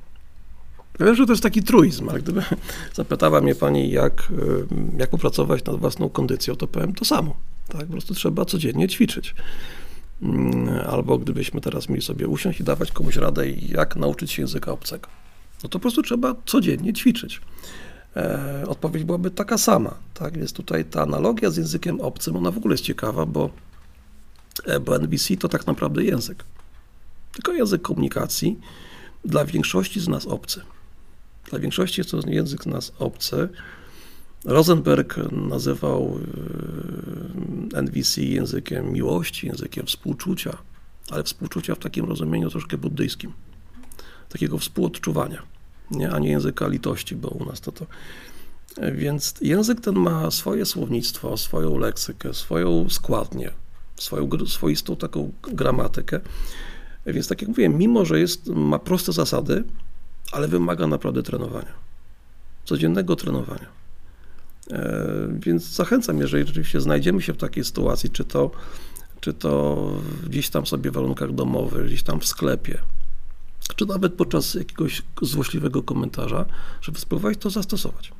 Ja wiem, że to jest taki truizm, ale gdyby zapytała mnie pani, jak, y, jak popracować nad własną kondycją, to powiem to samo. Tak? Po prostu trzeba codziennie ćwiczyć. Mm, albo gdybyśmy teraz mieli sobie usiąść i dawać komuś radę, jak nauczyć się języka obcego. No to po prostu trzeba codziennie ćwiczyć. E, odpowiedź byłaby taka sama. Tak? Więc tutaj ta analogia z językiem obcym, ona w ogóle jest ciekawa, bo E, bo NBC to tak naprawdę język. Tylko język komunikacji dla większości z nas obcy. Dla większości jest to język z nas obcy. Rosenberg nazywał e, NVC językiem miłości, językiem współczucia, ale współczucia w takim rozumieniu troszkę buddyjskim. Takiego współodczuwania, nie? a nie języka litości, bo u nas to to. Więc język ten ma swoje słownictwo, swoją leksykę, swoją składnię, swoją swoistą taką gramatykę. Więc tak jak mówiłem, mimo że jest, ma proste zasady, ale wymaga naprawdę trenowania. Codziennego trenowania. E, więc zachęcam, jeżeli rzeczywiście znajdziemy się w takiej sytuacji, czy to, czy to gdzieś tam sobie w warunkach domowych, gdzieś tam w sklepie, czy nawet podczas jakiegoś złośliwego komentarza, żeby spróbować to zastosować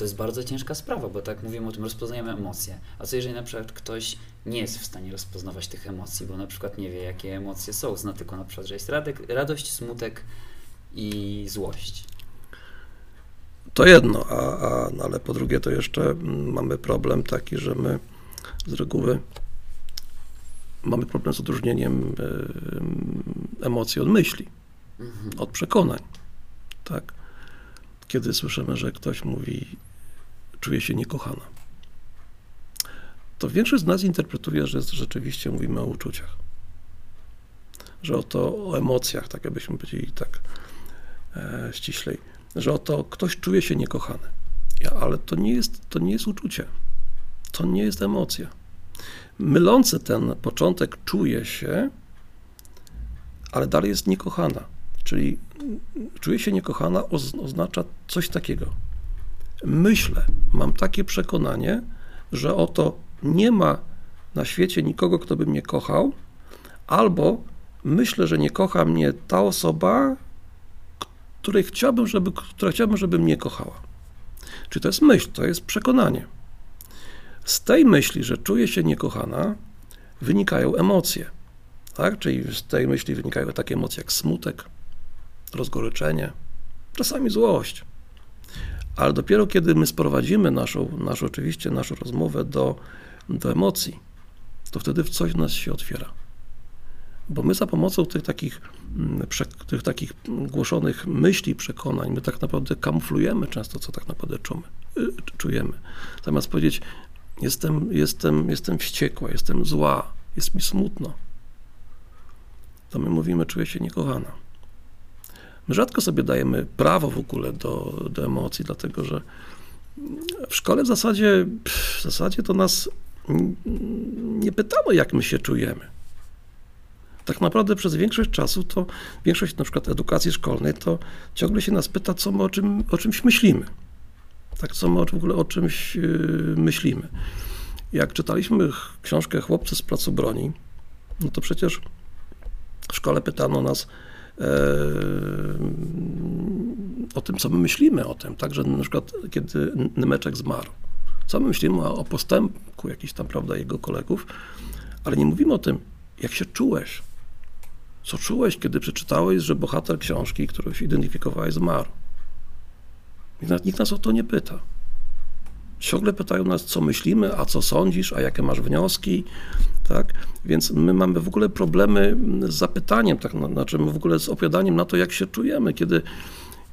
to jest bardzo ciężka sprawa, bo tak mówimy o tym, rozpoznajemy emocje. A co jeżeli na przykład ktoś nie jest w stanie rozpoznawać tych emocji, bo na przykład nie wie, jakie emocje są, zna tylko na przykład, że jest radość, smutek i złość. To jedno, a, a, no ale po drugie to jeszcze mm, mamy problem taki, że my z reguły mamy problem z odróżnieniem y, emocji od myśli, mhm. od przekonań. Tak? Kiedy słyszymy, że ktoś mówi czuje się niekochana. To większość z nas interpretuje, że rzeczywiście mówimy o uczuciach. Że oto o emocjach, tak jakbyśmy powiedzieli tak e, ściślej, że oto ktoś czuje się niekochany. Ja, ale to nie, jest, to nie jest uczucie. To nie jest emocja. Mylący ten początek czuje się, ale dalej jest niekochana. Czyli czuje się niekochana oznacza coś takiego myślę, mam takie przekonanie, że oto nie ma na świecie nikogo, kto by mnie kochał, albo myślę, że nie kocha mnie ta osoba, której chciałbym, żeby, która chciałbym, żeby mnie kochała. Czy to jest myśl, to jest przekonanie. Z tej myśli, że czuję się niekochana, wynikają emocje. Tak? Czyli z tej myśli wynikają takie emocje jak smutek, rozgoryczenie, czasami złość. Ale dopiero kiedy my sprowadzimy naszą, naszą oczywiście naszą rozmowę do, do emocji, to wtedy coś w nas się otwiera. Bo my za pomocą tych takich, mm, tych takich głoszonych myśli, przekonań, my tak naprawdę kamuflujemy często, co tak naprawdę czujemy. y, czujemy. Zamiast powiedzieć, jestem, jestem, jestem wściekła, jestem zła, jest mi smutno, to my mówimy, czuję się niekochana. My rzadko sobie dajemy prawo w ogóle do, do emocji, dlatego że w szkole w zasadzie, w zasadzie to nas n- nie pytano, jak my się czujemy. Tak naprawdę przez większość czasu to, większość na przykład edukacji szkolnej, to ciągle się nas pyta, co my o, czym, o czymś myślimy. Tak, co my w ogóle o czymś yy, myślimy. Jak czytaliśmy książkę Chłopcy z placu broni, no to przecież w szkole pytano nas e, o tym, co my myślimy o tym, tak, że na przykład kiedy Nymeczek zmarł, co my myślimy o, o postępku jakichś tam, prawda, jego kolegów, ale nie mówimy o tym, jak się czułeś, co czułeś, kiedy przeczytałeś, że bohater książki, którą się identyfikowałeś, zmarł. Nikt nas, nikt nas o to nie pyta. Ciągle pytają nas, co myślimy, a co sądzisz, a jakie masz wnioski, tak? Więc my mamy w ogóle problemy z zapytaniem, tak, na- znaczy w ogóle z opowiadaniem na to, jak się czujemy, kiedy,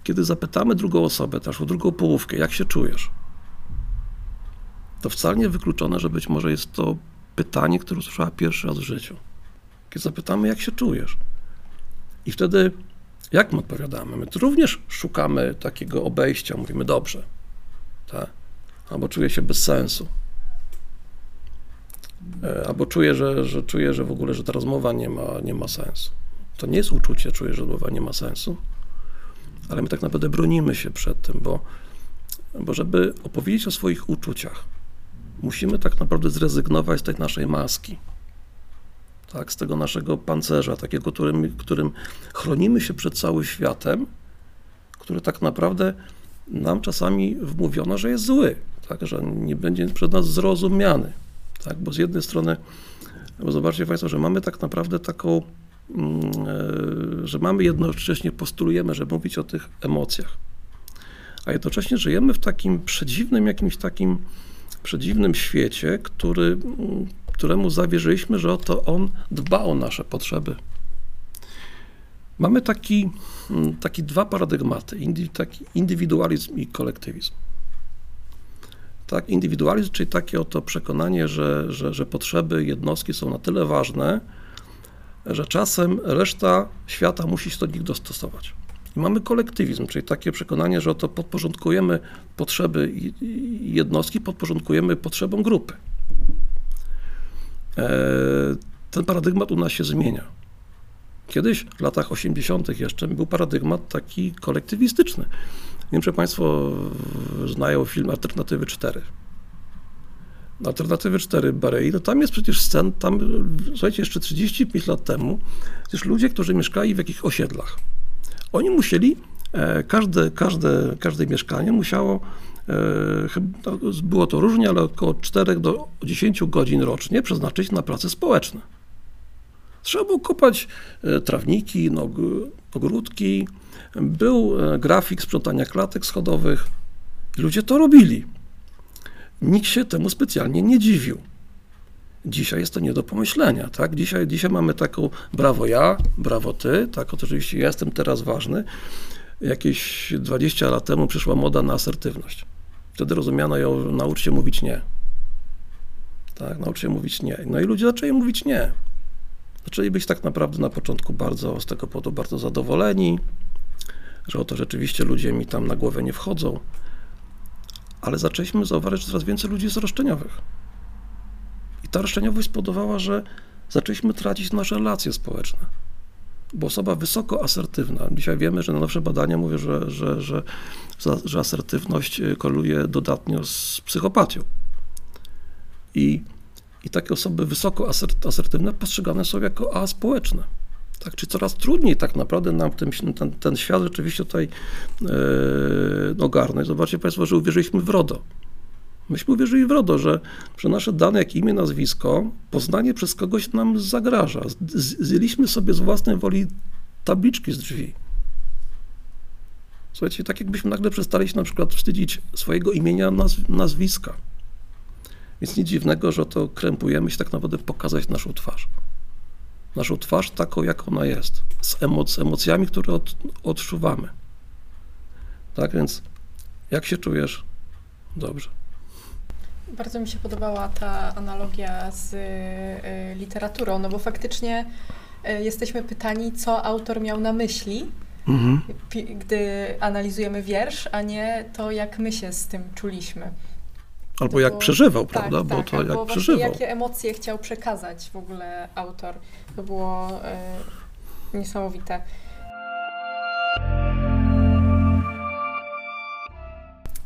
kiedy zapytamy drugą osobę, też o drugą połówkę, jak się czujesz, to wcale nie wykluczone, że być może jest to pytanie, które usłyszała pierwszy raz w życiu. Kiedy zapytamy, jak się czujesz. I wtedy, jak my odpowiadamy? My również szukamy takiego obejścia, mówimy dobrze, tak? albo czuję się bez sensu. E, Albo czuję, że, że czuję, że w ogóle, że ta rozmowa nie ma, nie ma sensu. To nie jest uczucie, czuję, że rozmowa nie ma sensu, ale my tak naprawdę bronimy się przed tym, bo, bo żeby opowiedzieć o swoich uczuciach, musimy tak naprawdę zrezygnować z tej naszej maski, tak, z tego naszego pancerza, takiego, którym, którym chronimy się przed całym światem, który tak naprawdę nam czasami wmówiono, że jest zły, tak, że nie będzie przez nas zrozumiany. Tak, bo z jednej strony, bo zobaczcie Państwo, że mamy tak naprawdę taką, mm, e, że mamy jednocześnie postulujemy, żeby mówić o tych emocjach, a jednocześnie żyjemy w takim przedziwnym, jakimś takim przedziwnym świecie, który, mm, któremu zawierzyliśmy, że oto on dba o nasze potrzeby. Mamy taki, mm, taki dwa paradygmaty, taki indywidualizm i kolektywizm. Tak, indywidualizm, czyli takie oto przekonanie, że, że, że potrzeby jednostki są na tyle ważne, że czasem reszta świata musi się do nich dostosować. I mamy kolektywizm, czyli takie przekonanie, że oto podporządkujemy potrzeby jednostki, podporządkujemy potrzebom grupy. E, Ten paradygmat u nas się zmienia. Kiedyś, w latach 80. jeszcze, był paradygmat taki kolektywistyczny. Wiem, że Państwo znają film Alternatywy 4. Alternatywy 4 Barei, no tam jest przecież scen, tam, słuchajcie, jeszcze 35 lat temu, przecież ludzie, którzy mieszkali w jakichś osiedlach, oni musieli, e, każde, każde, każde mieszkanie musiało, było to różnie, ale około 4 do 10 godzin rocznie przeznaczyć na prace społeczne. Trzeba było kopać e, trawniki, no, ogródki, był e, grafik sprzątania klatek schodowych. Ludzie to robili. Nikt się temu specjalnie nie dziwił. Dzisiaj jest to nie do pomyślenia, tak? Dzisiaj, dzisiaj mamy taką brawo ja, brawo ty, tak? Oczywiście ja jestem teraz ważny. Jakieś 20 lat temu przyszła moda na asertywność. Wtedy rozumiano ją, naucz się mówić nie. Tak, naucz się mówić nie. No i ludzie zaczęli mówić nie. Zaczęli być tak naprawdę na początku bardzo z tego powodu bardzo zadowoleni, że oto rzeczywiście ludzie mi tam na głowę nie wchodzą. Ale zaczęliśmy zauważyć, coraz więcej ludzi jest roszczeniowych. I ta roszczeniowość spowodowała, że zaczęliśmy tracić nasze relacje społeczne. Bo osoba wysoko asertywna, dzisiaj wiemy, że najnowsze badania mówią, że, że, że, że, asertywność y, koreluje dodatnio z psychopatią. I, i takie osoby wysoko asert- asertywne postrzegane są jako aspołeczne. Tak, czy coraz trudniej tak naprawdę nam ten, ten, ten świat rzeczywiście tutaj e, ogarnąć. Zobaczcie Państwo, że uwierzyliśmy w RODO. Myśmy uwierzyli w RODO, że, że nasze dane, jak imię, nazwisko, poznanie przez kogoś nam zagraża. Z- z- Zdjęliśmy sobie z własnej woli tabliczki z drzwi. Słuchajcie, tak jakbyśmy nagle przestali się na przykład wstydzić swojego imienia, nazw- nazwiska. Więc nic dziwnego, że to krępujemy się tak naprawdę pokazać naszą twarz. naszą twarz taką, jak ona jest, z, z emocjami, które od, odczuwamy. Tak więc, jak się czujesz? Dobrze. Bardzo mi się podobała ta analogia z y, literaturą, no bo faktycznie y, jesteśmy pytani, co autor miał na myśli, Mhm. gdy analizujemy wiersz, a nie to, jak my się z tym czuliśmy. Albo To jak było- przeżywał, tak, prawda? Bo tak, to albo jak właśnie przeżywał. jakie emocje chciał przekazać w ogóle autor. To było y, niesamowite.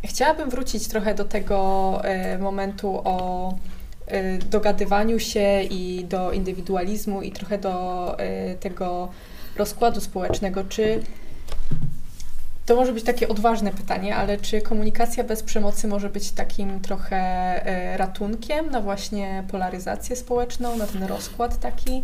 Chciałabym wrócić trochę do tego y, momentu o y, dogadywaniu się i do indywidualizmu i trochę do y, tego rozkładu społecznego. Czy to może być takie odważne pytanie, ale czy komunikacja bez przemocy może być takim trochę e, ratunkiem na właśnie polaryzację społeczną, na ten rozkład taki?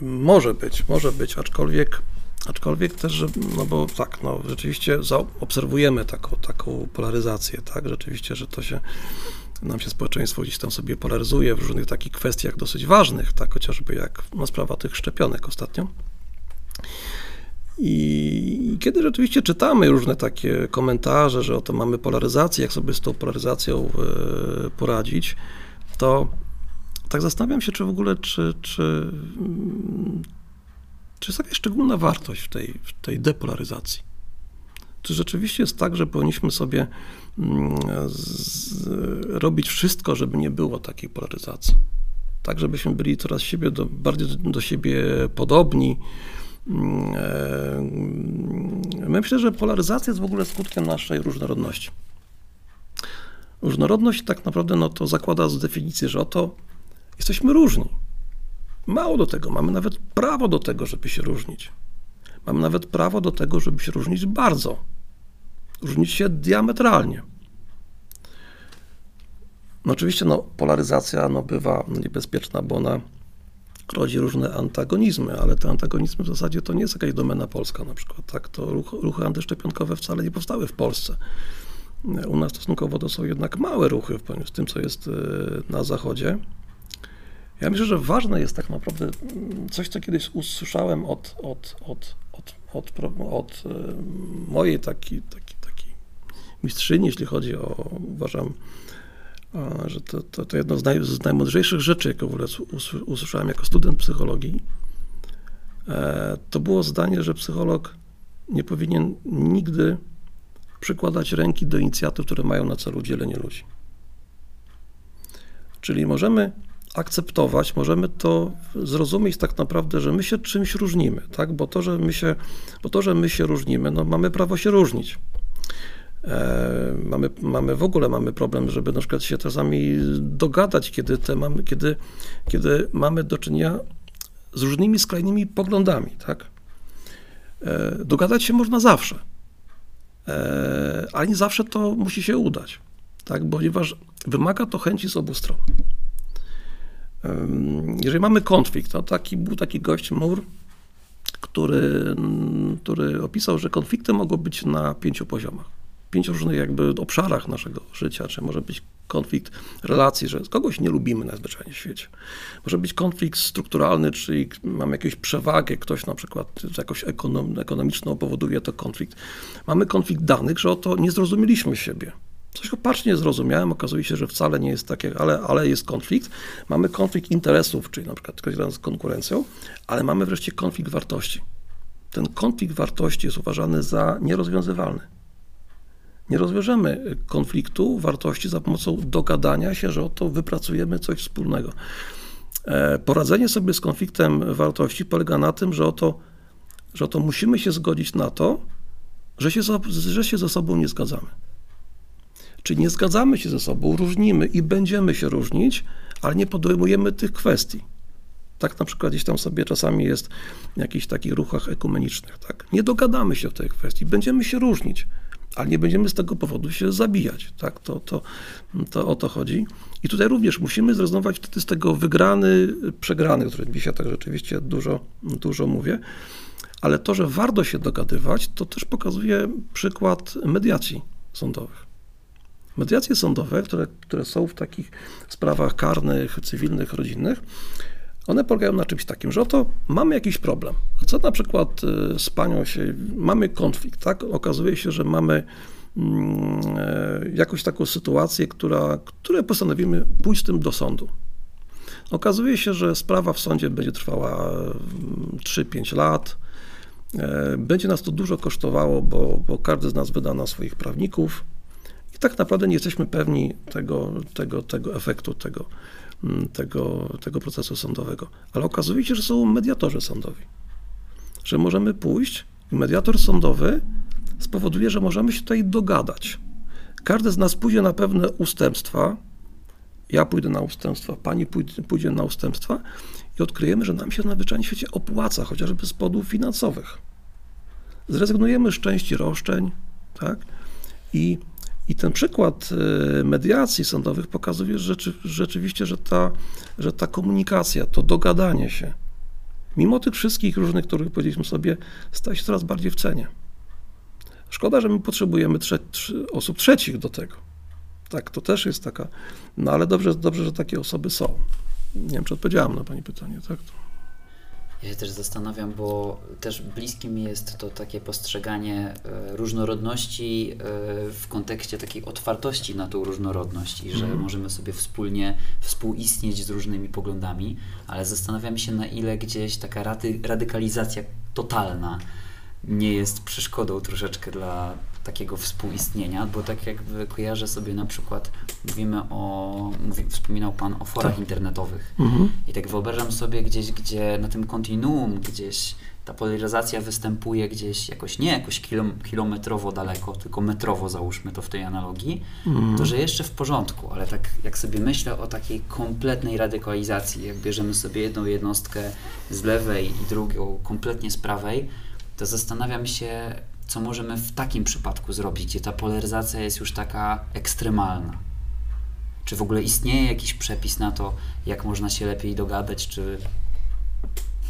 Może być, może być, aczkolwiek, aczkolwiek też, że, no bo tak, no rzeczywiście obserwujemy taką, taką polaryzację, tak, rzeczywiście, że to się, nam się społeczeństwo gdzieś tam sobie polaryzuje w różnych takich kwestiach dosyć ważnych, tak, chociażby jak no, sprawa tych szczepionek ostatnio. I kiedy rzeczywiście czytamy różne takie komentarze, że oto mamy polaryzację, jak sobie z tą polaryzacją e, poradzić, to tak zastanawiam się, czy w ogóle, czy, czy, mm, czy jest jakaś szczególna wartość w tej, w tej depolaryzacji. Czy rzeczywiście jest tak, że powinniśmy sobie mm, z, robić wszystko, żeby nie było takiej polaryzacji? Tak, żebyśmy byli coraz siebie do, bardziej do, do siebie podobni. Mm, e, Myślę, że polaryzacja jest w ogóle skutkiem naszej różnorodności. Różnorodność tak naprawdę no, to zakłada z definicji, że oto jesteśmy różni. Mało do tego, mamy nawet prawo do tego, żeby się różnić. Mamy nawet prawo do tego, żeby się różnić bardzo. Różnić się diametralnie. No oczywiście no, polaryzacja no, bywa niebezpieczna, bo ona rodzi różne antagonizmy, ale te antagonizmy w zasadzie to nie jest jakaś domena polska na przykład. Tak? To ruch, ruchy antyszczepionkowe wcale nie powstały w Polsce. U nas stosunkowo to są jednak małe ruchy w tym, co jest e, na zachodzie. Ja myślę, że ważne jest tak naprawdę mm, coś, co kiedyś usłyszałem od, od, od, od, od, od e, mojej takiej taki, taki mistrzyni, jeśli chodzi o, uważam, że to, to, to jedno z, naj, z najmądrzejszych rzeczy, jakie w ogóle usły- usłyszałem jako student psychologii. E, to było zdanie, że psycholog nie powinien nigdy przykładać ręki do inicjatyw, które mają na celu dzielenie ludzi. Czyli możemy akceptować, możemy to zrozumieć tak naprawdę, że my się czymś różnimy, tak? Bo to, że my się, bo to, że my się różnimy, no mamy prawo się różnić. E, mamy, mamy w ogóle mamy problem, żeby na przykład się czasami dogadać, kiedy, te mamy, kiedy, kiedy mamy do czynienia z różnymi skrajnymi poglądami, tak? E, dogadać się można zawsze, e, ale nie zawsze to musi się udać, tak? Ponieważ wymaga to chęci z obu stron. Jeżeli mamy konflikt, to taki, był taki gość Mur, który, który opisał, że konflikty mogą być na pięciu poziomach. Pięciu różnych jakby obszarach naszego życia, czy może być konflikt relacji, że kogoś nie lubimy najzwyczajniej w świecie. Może być konflikt strukturalny, czyli mamy jakąś przewagę, ktoś na przykład jakoś ekonom, ekonomiczną powoduje to konflikt. Mamy konflikt danych, że oto nie zrozumieliśmy siebie. Coś opacznie zrozumiałem, okazuje się, że wcale nie jest takie, ale, ale jest konflikt. Mamy konflikt interesów, czyli na przykład z konkurencją, ale mamy wreszcie konflikt wartości. Ten konflikt wartości jest uważany za nierozwiązywalny. Nie rozwiążemy konfliktu wartości za pomocą dogadania się, że oto wypracujemy coś wspólnego. E, Poradzenie sobie z konfliktem wartości polega na tym, że oto, że oto musimy się zgodzić na to, że się, że się ze sobą nie zgadzamy. Czyli nie zgadzamy się ze sobą, różnimy i będziemy się różnić, ale nie podejmujemy tych kwestii. Tak na przykład gdzieś tam sobie czasami jest w jakichś takich ruchach ekumenicznych. Tak? Nie dogadamy się w tej kwestii, będziemy się różnić, ale nie będziemy z tego powodu się zabijać. Tak? To, to, to o to chodzi. I tutaj również musimy zrezygnować wtedy z tego wygrany, przegrany, o którym dzisiaj tak rzeczywiście dużo, dużo mówię. Ale to, że warto się dogadywać, to też pokazuje przykład mediacji sądowych. Mediacje sądowe, które, które są w takich sprawach karnych, cywilnych, rodzinnych, one polegają na czymś takim, że oto mamy jakiś problem. Chcę na przykład y, z panią się, mamy konflikt, tak? Okazuje się, że mamy mm, e, jakąś taką sytuację, która, które postanowimy pójść z tym do sądu. Okazuje się, że sprawa w sądzie będzie trwała mm, 3-5 lat. E, Będzie nas to dużo kosztowało, bo, bo każdy z nas wyda na swoich prawników tak naprawdę nie jesteśmy pewni tego, tego, tego efektu, tego, mm, tego, tego procesu sądowego. Ale okazuje się, że są mediatorzy sądowi, że możemy pójść i mediator sądowy spowoduje, że możemy się tutaj dogadać. Każdy z nas pójdzie na pewne ustępstwa, ja pójdę na ustępstwa, pani pójdzie, na ustępstwa i odkryjemy, że nam się na zwyczajnym świecie opłaca, chociażby z powodów finansowych. Zrezygnujemy z części roszczeń, tak? I, i ten przykład e, mediacji sądowych pokazuje rzeczy, rzeczywiście, że ta, że ta komunikacja, to dogadanie się, mimo tych wszystkich różnych, których powiedzieliśmy sobie, staje się coraz bardziej w cenie. Szkoda, że my potrzebujemy trze- trze- osób trzecich do tego. Tak, to też jest taka. No ale dobrze, dobrze, że takie osoby są. Nie wiem, czy odpowiedziałam na Pani pytanie, tak? Ja się też zastanawiam, bo też bliskie mi jest to takie postrzeganie e, różnorodności e, w kontekście takiej otwartości na tą różnorodność i że Mhm. możemy sobie wspólnie współistnieć z różnymi poglądami, ale zastanawiam się, na ile gdzieś taka rady, radykalizacja totalna nie jest przeszkodą troszeczkę dla takiego współistnienia, bo tak jakby kojarzę sobie na przykład, mówimy o, mówi, wspominał Pan o forach Tak. internetowych Mhm. i tak wyobrażam sobie gdzieś, gdzie na tym kontinuum gdzieś ta polaryzacja występuje gdzieś jakoś, nie jakoś kilom, kilometrowo daleko, tylko metrowo załóżmy to w tej analogii, Mhm. to że jeszcze w porządku, ale tak jak sobie myślę o takiej kompletnej radykalizacji, jak bierzemy sobie jedną jednostkę z lewej i drugą kompletnie z prawej, to zastanawiam się, co możemy w takim przypadku zrobić, gdzie ta polaryzacja jest już taka ekstremalna. Czy w ogóle istnieje jakiś przepis na to, jak można się lepiej dogadać, czy...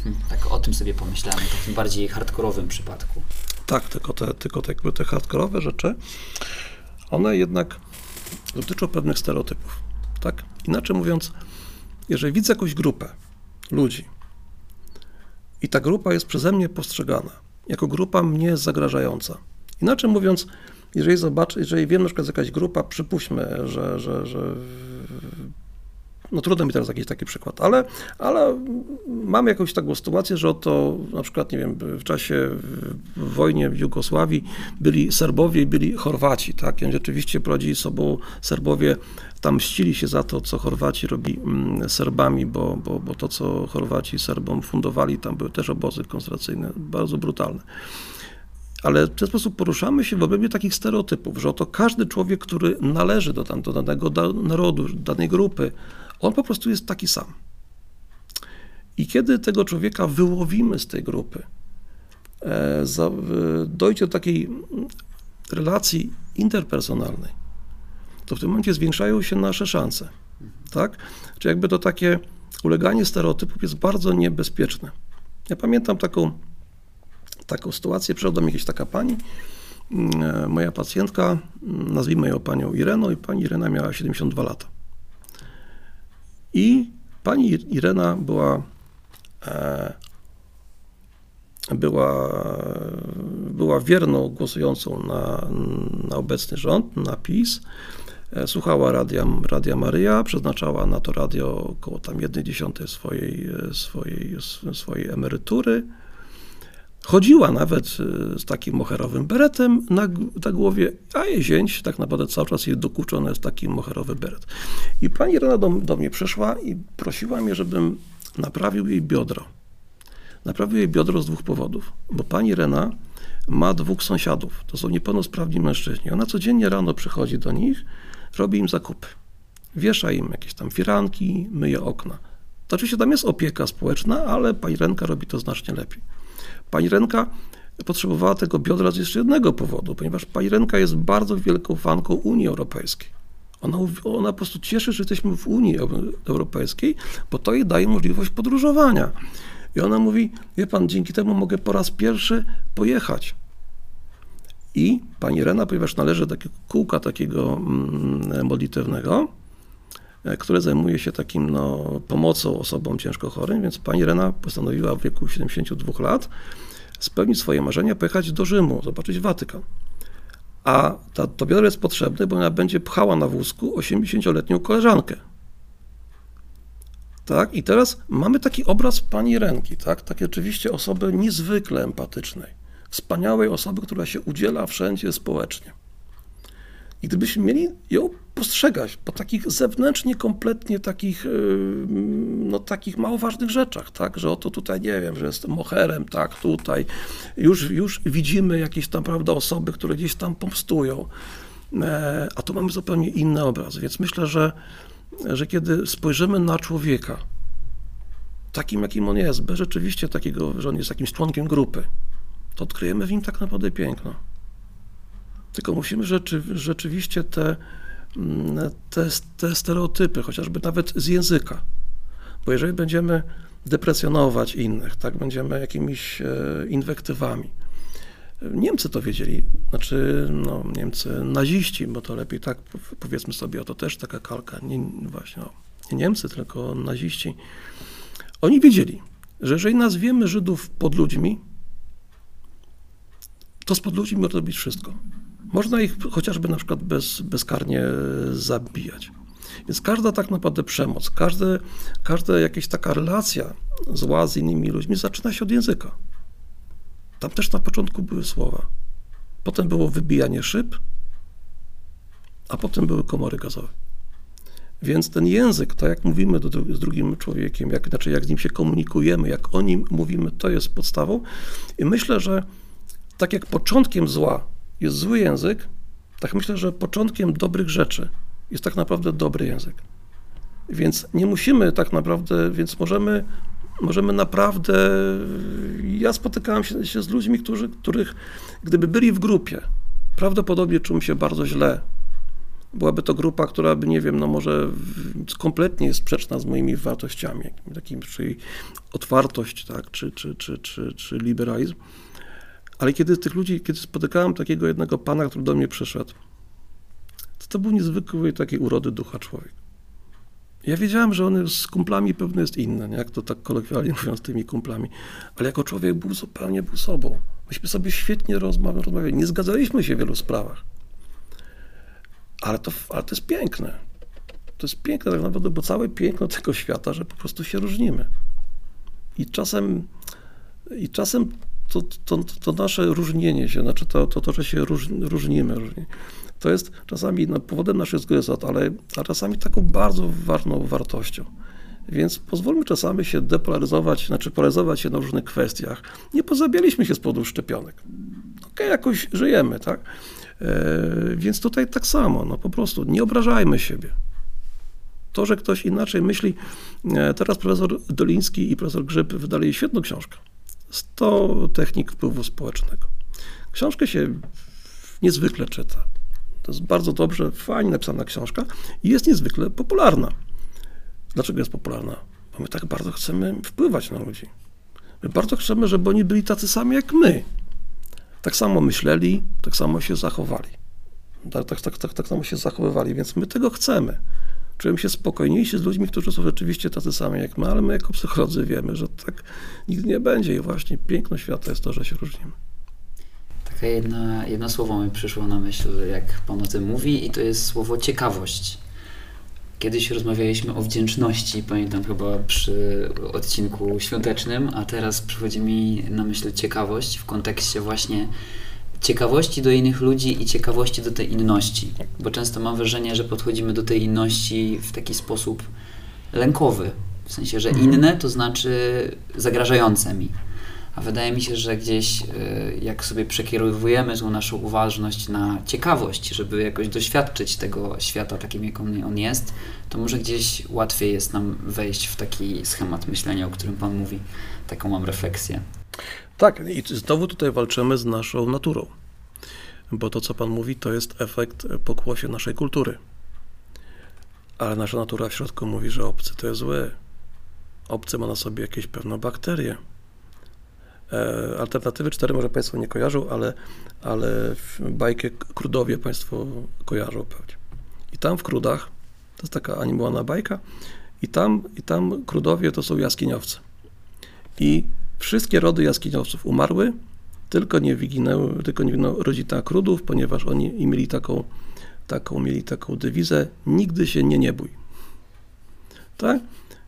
Hm, Tak o tym sobie pomyślałem, w takim bardziej hardkorowym przypadku. Tak, tylko te, tylko te, te hardkorowe rzeczy, one jednak dotyczą pewnych stereotypów. Tak? Inaczej mówiąc, jeżeli widzę jakąś grupę ludzi i ta grupa jest przeze mnie postrzegana jako grupa mnie zagrażająca. Inaczej mówiąc, jeżeli zobaczę, jeżeli wiem, na przykład jakaś grupa, przypuśćmy, że, że, że no trudno mi teraz jakiś taki przykład, ale, ale mamy jakąś taką sytuację, że oto na przykład, nie wiem, w czasie w wojnie w Jugosławii byli Serbowie i byli Chorwaci, tak? I rzeczywiście prowadzili sobą, Serbowie tam mścili się za to, co Chorwaci robi mm, Serbami, bo, bo, bo to, co Chorwaci Serbom fundowali, tam były też obozy koncentracyjne, bardzo brutalne. Ale w ten sposób poruszamy się w obrębie takich stereotypów, że oto każdy człowiek, który należy do, tam, do danego da- narodu, danej grupy, on po prostu jest taki sam. I kiedy tego człowieka wyłowimy z tej grupy, e, dojdzie do takiej mm, relacji interpersonalnej, to w tym momencie zwiększają się nasze szanse. Tak? Czy jakby to takie uleganie stereotypów jest bardzo niebezpieczne. Ja pamiętam taką, taką sytuację, przyszła do mnie jakaś taka pani, mm, e, moja pacjentka, mm, nazwijmy ją panią Ireną i pani Irena miała 72 lata. I pani Irena była, e, była, była wierną głosującą na, na obecny rząd, na PiS. E, Słuchała radia, radia Maryja, przeznaczała na to radio około tam 1,1 swojej, e, swojej, swojej emerytury. Chodziła nawet e, z takim moherowym beretem na, na głowie, a jej zięć tak naprawdę cały czas jej dokuczony jest taki moherowy beret. I pani Rena do, do mnie przyszła i prosiła mnie, żebym naprawił jej biodro. Naprawił jej biodro z dwóch powodów, bo pani Rena ma dwóch sąsiadów, to są niepełnosprawni mężczyźni. Ona codziennie rano przychodzi do nich, robi im zakupy. Wiesza im jakieś tam firanki, myje okna. To oczywiście tam jest opieka społeczna, ale pani Renka robi to znacznie lepiej. Pani Renka potrzebowała tego biodra z jeszcze jednego powodu, ponieważ pani Renka jest bardzo wielką fanką Unii Europejskiej. Ona, ona po prostu cieszy, że jesteśmy w Unii Eu- Europejskiej, bo to jej daje możliwość podróżowania. I ona mówi, wie pan, dzięki temu mogę po raz pierwszy pojechać. I pani Rena, ponieważ należy do takiego kółka takiego mm, modlitewnego, które zajmuje się takim no, pomocą osobom ciężko chorym, więc pani Rena postanowiła w wieku 72 lat spełnić swoje marzenia, pojechać do Rzymu, zobaczyć Watykan. A ta, to biodro jest potrzebne, bo ona będzie pchała na wózku 80-letnią koleżankę. Tak? I teraz mamy taki obraz pani Renki, tak? takiej oczywiście osoby niezwykle empatycznej, wspaniałej osoby, która się udziela wszędzie społecznie. I gdybyśmy mieli ją postrzegać po takich zewnętrznie kompletnie takich, yy, no, takich mało ważnych rzeczach, tak, że oto tutaj, nie wiem, że jestem moherem, tak, tutaj, już, już widzimy jakieś tam, prawda, osoby, które gdzieś tam pomstują, e, a tu mamy zupełnie inny obraz, więc myślę, że, że kiedy spojrzymy na człowieka, takim jakim on jest, bez rzeczywiście takiego, że on jest jakimś członkiem grupy, to odkryjemy w nim tak naprawdę piękno. Tylko musimy rzeczy, rzeczywiście te, mm, te, te stereotypy, chociażby nawet z języka, bo jeżeli będziemy deprecjonować innych, tak, będziemy jakimiś e, inwektywami. Niemcy to wiedzieli, znaczy no, Niemcy naziści, bo to lepiej tak powiedzmy sobie, oto też taka kalka, nie, właśnie, no, nie Niemcy, tylko naziści. Oni wiedzieli, że jeżeli nazwiemy Żydów pod ludźmi, to z pod ludźmi można robić wszystko. Można ich chociażby na przykład bez, bezkarnie zabijać. Więc każda tak naprawdę przemoc, każde, każda jakaś taka relacja zła z innymi ludźmi zaczyna się od języka. Tam też na początku były słowa. Potem było wybijanie szyb, a potem były komory gazowe. Więc ten język, to jak mówimy do, z drugim człowiekiem, jak, znaczy jak z nim się komunikujemy, jak o nim mówimy, to jest podstawą. I myślę, że tak jak początkiem zła jest zły język, tak myślę, że początkiem dobrych rzeczy jest tak naprawdę dobry język. Więc nie musimy tak naprawdę, więc możemy, możemy naprawdę. Ja spotykałem się, się z ludźmi, którzy, których gdyby byli w grupie, prawdopodobnie czułem się bardzo źle. Byłaby to grupa, która by, nie wiem, no może kompletnie jest sprzeczna z moimi wartościami, takim, czyli otwartość, tak, czy, czy, czy, czy, czy liberalizm. Ale kiedy tych ludzi, kiedy spotykałem takiego jednego pana, który do mnie przyszedł, to to był niezwykły takiej urody ducha człowiek. Ja wiedziałem, że on z kumplami pewnie jest inny, nie? jak to tak kolokwialnie mówiąc, z tymi kumplami, ale jako człowiek był zupełnie był sobą. Myśmy sobie świetnie rozmawiali, nie zgadzaliśmy się w wielu sprawach. Ale to, ale to jest piękne. To jest piękne tak naprawdę, bo całe piękno tego świata, że po prostu się różnimy. I czasem, i czasem to, to, to nasze różnienie się, znaczy to, to, to że się róż, różnimy, różni, to jest czasami no, powodem naszych zgryzot, ale a czasami taką bardzo ważną wartością. Więc pozwólmy czasami się depolaryzować, znaczy polaryzować się na różnych kwestiach. Nie pozabieraliśmy się z powodu szczepionek. Okej, okay, jakoś żyjemy, tak? E, więc tutaj tak samo, no po prostu nie obrażajmy siebie. To, że ktoś inaczej myśli, e, teraz profesor Doliński i profesor Grzyb wydali świetną książkę. 100 technik wpływu społecznego. Książkę się niezwykle czyta. To jest bardzo dobrze, fajnie napisana książka i jest niezwykle popularna. Dlaczego jest popularna? Bo my tak bardzo chcemy wpływać na ludzi. My bardzo chcemy, żeby oni byli tacy sami jak my. Tak samo myśleli, tak samo się zachowali. Tak, tak, tak, tak, tak samo się zachowywali, więc my tego chcemy czułem się spokojniejszy z ludźmi, którzy są rzeczywiście tacy sami jak my, ale my jako psycholodzy wiemy, że tak nigdy nie będzie i właśnie piękno świata jest to, że się różnimy. Takie jedna, jedno słowo mi przyszło na myśl, jak Pan o tym mówi i to jest słowo ciekawość. Kiedyś rozmawialiśmy o wdzięczności, pamiętam chyba przy odcinku świątecznym, a teraz przychodzi mi na myśl ciekawość w kontekście właśnie ciekawości do innych ludzi i ciekawości do tej inności. Bo często mam wrażenie, że podchodzimy do tej inności w taki sposób lękowy. W sensie, że mhm. inne to znaczy zagrażające mi. A wydaje mi się, że gdzieś, e, jak sobie przekierowujemy tą naszą uważność na ciekawość, żeby jakoś doświadczyć tego świata takim, jak on jest, to może gdzieś łatwiej jest nam wejść w taki schemat myślenia, o którym Pan mówi. Taką mam refleksję. Tak, i znowu tutaj walczymy z naszą naturą, bo to, co Pan mówi, to jest efekt pokłosie naszej kultury. Ale nasza natura w środku mówi, że obcy to jest zły. Obcy ma na sobie jakieś pewne bakterie. E, Alternatywy 4 może Państwo nie kojarzą, ale, ale bajkę Krudowie Państwo kojarzą pewnie. I tam w Krudach, to jest taka animowana bajka, i tam, i tam Krudowie to są jaskiniowcy. I wszystkie rody jaskiniowców umarły, tylko nie wyginęły, tylko nie wyginęła rodzina Krudów, ponieważ oni mieli taką, taką, mieli taką dewizę, nigdy się nie nie bój. Tak?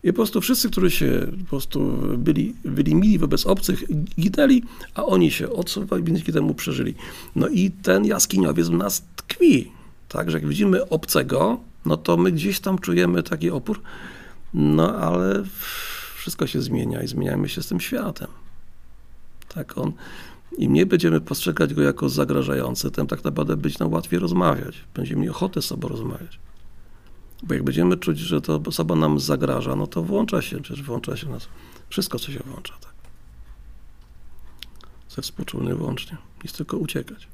I po prostu wszyscy, którzy się po prostu byli, byli mili wobec obcych, ginęli, a oni się odsuwali, dzięki temu przeżyli. No i ten jaskiniowiec w nas tkwi, tak, że jak widzimy obcego, no to my gdzieś tam czujemy taki opór, no ale wszystko się zmienia i zmieniamy się z tym światem. Tak, on, im mniej będziemy postrzegać go jako zagrażający, tym tak naprawdę być nam łatwiej rozmawiać. Będziemy mieli ochotę z sobą rozmawiać. Bo jak będziemy czuć, że to osoba nam zagraża, no to włącza się, przecież włącza się nas wszystko, co się włącza, tak. Ze współczulny włącznie. Jest tylko uciekać.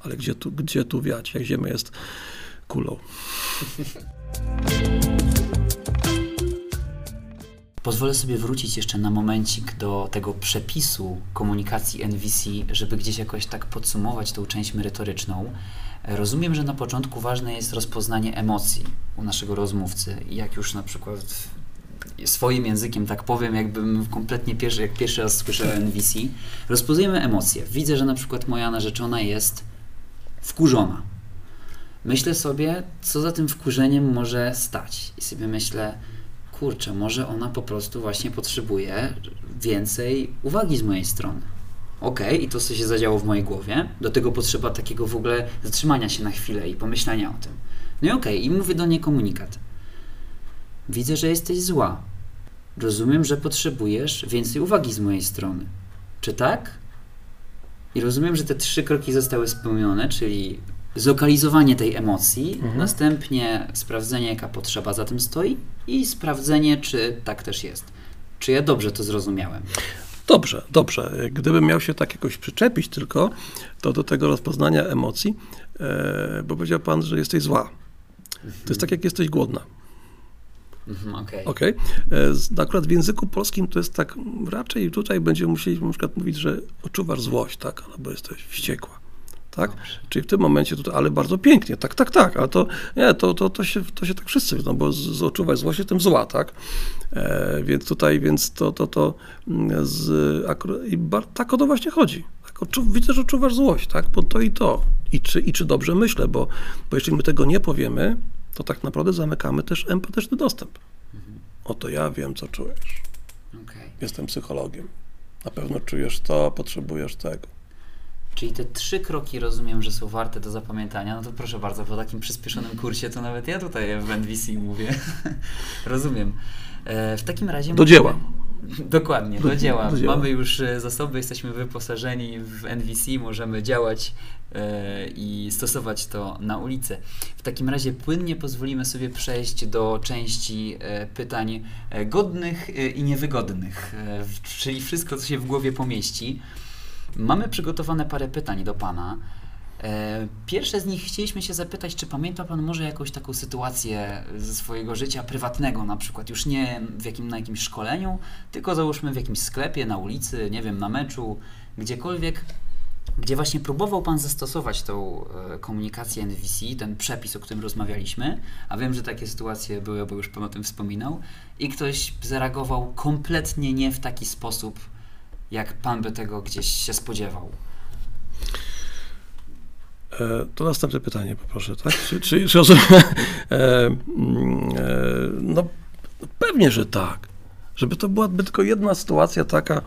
Ale gdzie tu, gdzie tu wiać, jak ziemia jest kulą? Pozwolę sobie wrócić jeszcze na momencik do tego przepisu komunikacji NVC, żeby gdzieś jakoś tak podsumować tą część merytoryczną. Rozumiem, że na początku ważne jest rozpoznanie emocji u naszego rozmówcy. Jak już na przykład swoim językiem tak powiem, jakbym kompletnie pierwszy, jak pierwszy raz słyszę NVC, rozpoznajemy emocje. Widzę, że na przykład moja narzeczona jest wkurzona. Myślę sobie, co za tym wkurzeniem może stać. I sobie myślę, kurczę, może ona po prostu właśnie potrzebuje więcej uwagi z mojej strony. Okej, okay, i to co się zadziało w mojej głowie, do tego potrzeba takiego w ogóle zatrzymania się na chwilę i pomyślenia o tym. No i okej, okay, i mówię do niej komunikat. Widzę, że jesteś zła. Rozumiem, że potrzebujesz więcej uwagi z mojej strony. Czy tak? I rozumiem, że te trzy kroki zostały spełnione, czyli zlokalizowanie tej emocji, mhm. następnie sprawdzenie, jaka potrzeba za tym stoi i sprawdzenie, czy tak też jest. Czy ja dobrze to zrozumiałem? Dobrze, dobrze. Gdybym miał się tak jakoś przyczepić tylko, to do tego rozpoznania emocji, e, bo powiedział pan, że jesteś zła. Mhm. To jest tak, jak jesteś głodna. Mhm, Okej. Okay. okay. Akurat w języku polskim to jest tak, raczej tutaj będziemy musieli na przykład mówić, że odczuwasz złość, tak, albo jesteś wściekła tak? Dobrze. Czyli w tym momencie tutaj, ale bardzo pięknie, tak, tak, tak, ale to, nie, to, to, to, się, to się tak wszyscy, no bo z, odczuwać złość jestem zła, tak? E, więc tutaj, więc to, to, to mm, z, akurat, i bar, tak o to właśnie chodzi. Tak, odczu, widzę, że odczuwasz złość, tak? Bo to i to. I czy, i czy dobrze myślę, bo, bo jeśli my tego nie powiemy, to tak naprawdę zamykamy też empatyczny dostęp. Mhm. Oto ja wiem, co czujesz. Okay. Jestem psychologiem. Na pewno czujesz to, potrzebujesz tego. Czyli te trzy kroki rozumiem, że są warte do zapamiętania. No to proszę bardzo, po takim przyspieszonym kursie to nawet ja tutaj w NVC mówię. rozumiem. E, w takim razie. Do dzieła. Dokładnie, do, do, dzieła. do, dzieła. Mamy już e, zasoby, jesteśmy wyposażeni w NVC, możemy działać e, i stosować to na ulicy. W takim razie płynnie pozwolimy sobie przejść do części e, pytań godnych i niewygodnych, czyli wszystko, co się w głowie pomieści. Mamy przygotowane parę pytań do Pana. E, pierwsze z nich chcieliśmy się zapytać, czy pamięta Pan może jakąś taką sytuację ze swojego życia prywatnego, na przykład już nie w jakim, na jakimś szkoleniu, tylko załóżmy w jakimś sklepie, na ulicy, nie wiem, na meczu, gdziekolwiek, gdzie właśnie próbował Pan zastosować tą e, komunikację NVC, ten przepis, o którym rozmawialiśmy, a wiem, że takie sytuacje były, bo już Pan o tym wspominał, i ktoś zareagował kompletnie nie w taki sposób, jak pan by tego gdzieś się spodziewał? E, to następne pytanie poproszę, tak? Czy, czy, czy rozumiem? E, mm, e, no pewnie, że tak. Żeby to była tylko jedna sytuacja taka,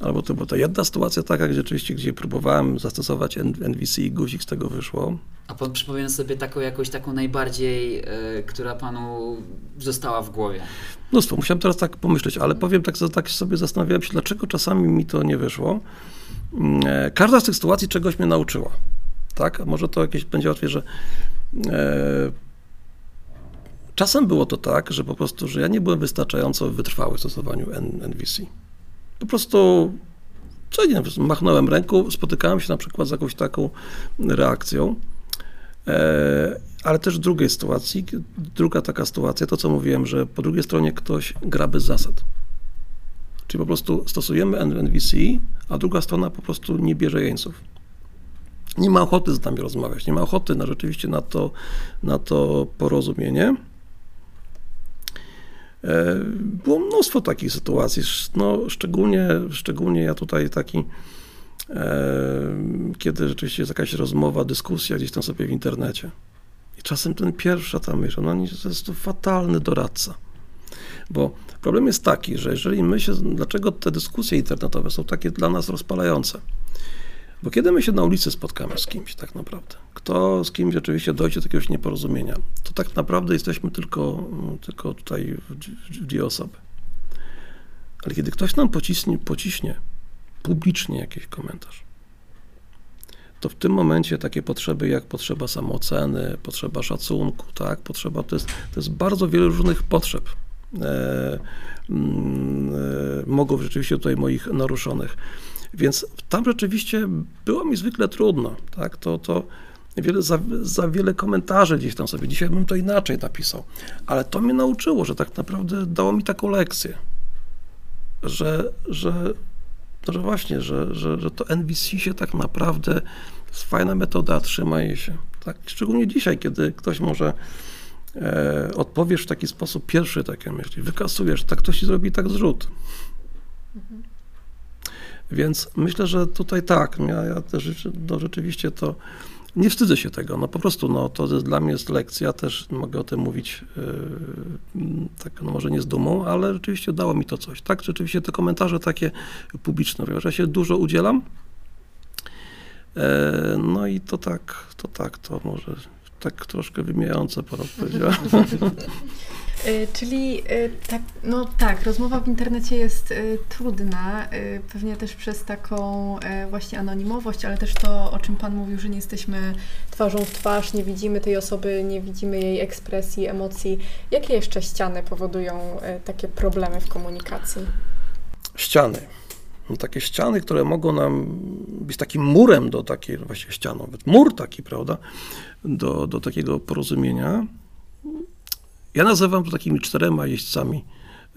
albo to była ta jedna sytuacja taka, gdzie rzeczywiście, gdzie próbowałem zastosować NVC i guzik z tego wyszło. A pan przypomina sobie taką jakąś taką najbardziej, y, która panu została w głowie? Mnóstwo. Musiałem teraz tak pomyśleć, ale powiem tak, tak sobie zastanawiałem się, dlaczego czasami mi to nie wyszło. Mm, e, każda z tych sytuacji czegoś mnie nauczyła. Tak? A może to jakieś będzie łatwiej, że e, czasem było to tak, że po prostu, że ja nie byłem wystarczająco wytrwały w stosowaniu NVC. Po prostu co nie machnąłem ręką, spotykałem się na przykład z jakąś taką reakcją, e, ale też w drugiej sytuacji, druga taka sytuacja, to co mówiłem, że po drugiej stronie ktoś gra bez zasad. Czyli po prostu stosujemy NVC, a druga strona po prostu nie bierze jeńców. Nie ma ochoty z nami rozmawiać, nie ma ochoty na rzeczywiście na to, na to porozumienie. E, Było mnóstwo takich sytuacji, no, szczególnie, szczególnie ja tutaj taki, e, kiedy rzeczywiście jest jakaś rozmowa, dyskusja gdzieś tam sobie w internecie. I czasem ten pierwsza ta myśl, no to jest to fatalny doradca. Bo problem jest taki, że jeżeli my się, dlaczego te dyskusje internetowe są takie dla nas rozpalające? Bo kiedy my się na ulicy spotkamy z kimś tak naprawdę, kto z kimś rzeczywiście dojdzie do jakiegoś nieporozumienia, to tak naprawdę jesteśmy tylko, tylko tutaj dwie osoby. Ale kiedy ktoś nam pociśnie, pociśnie publicznie jakiś komentarz, to w tym momencie takie potrzeby jak potrzeba samooceny, potrzeba szacunku, tak, potrzeba, to jest, to jest bardzo wiele różnych potrzeb. E, mm, e, mogą rzeczywiście tutaj moich naruszonych. Więc tam rzeczywiście było mi zwykle trudno, tak, to, to wiele, za, za wiele komentarzy gdzieś tam sobie, dzisiaj bym to inaczej napisał, ale to mnie nauczyło, że tak naprawdę dało mi taką lekcję, że, że, że właśnie, że, że, że to NVC się tak naprawdę, to jest fajna metoda, trzymaj się, tak, szczególnie dzisiaj, kiedy ktoś może e, odpowiesz w taki sposób pierwszy takie myśli, wykasujesz, tak ktoś ci zrobi tak zrzut. Więc myślę, że tutaj tak, ja, ja też no, rzeczywiście to nie wstydzę się tego, no po prostu no, to jest, dla mnie jest lekcja, też mogę o tym mówić yy, tak, no może nie z dumą, ale rzeczywiście dało mi to coś, tak, rzeczywiście te komentarze takie publiczne, ponieważ ja się dużo udzielam, e, no i to tak, to tak, to może tak troszkę wymijające pan odpowiedział. Y, Czyli y, tak, no tak, rozmowa w internecie jest y, trudna, pewnie też przez taką właśnie anonimowość, ale też to, o czym Pan mówił, że nie jesteśmy twarzą w twarz, nie widzimy tej osoby, nie widzimy jej ekspresji, emocji. Jakie jeszcze ściany powodują takie problemy w komunikacji? ściany. No, takie ściany, które mogą nam być takim murem do takiej, właściwie ścianą, mur taki, prawda, do, do takiego porozumienia. Ja nazywam to takimi czterema jeźdźcami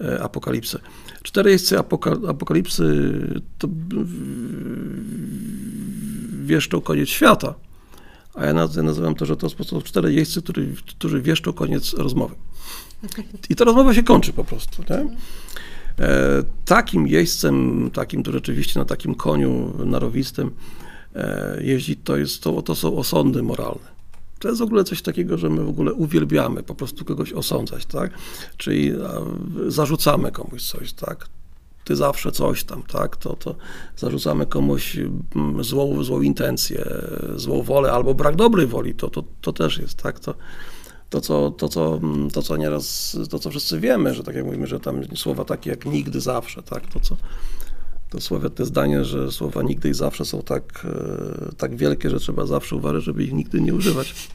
e, apokalipsy. Cztery jeźdźcy apoka, apokalipsy to wieszczą koniec świata, a ja naz- ja nazywam to, że to są cztery jeźdźcy, którzy, którzy wieszczą koniec rozmowy. I ta rozmowa się kończy po prostu. Nie? E, takim jeźdźcem, takim, to rzeczywiście na takim koniu narowistym e, jeździć, to, jest, to, to są osądy moralne. To jest w ogóle coś takiego, że my w ogóle uwielbiamy po prostu kogoś osądzać, tak? Czyli a, zarzucamy komuś coś, tak? Ty zawsze coś tam, tak? To, to zarzucamy komuś mm, złą, złą intencję, złą wolę albo brak dobrej woli, to, to, to też jest, tak? To, to co, to, co, mm, to, co nieraz, to, co wszyscy wiemy, że tak jak mówimy, że tam słowa takie jak nigdy, zawsze, tak? To, co, to sławetne zdanie, że słowa nigdy i zawsze są tak, e, tak wielkie, że trzeba zawsze uważać, żeby ich nigdy nie używać.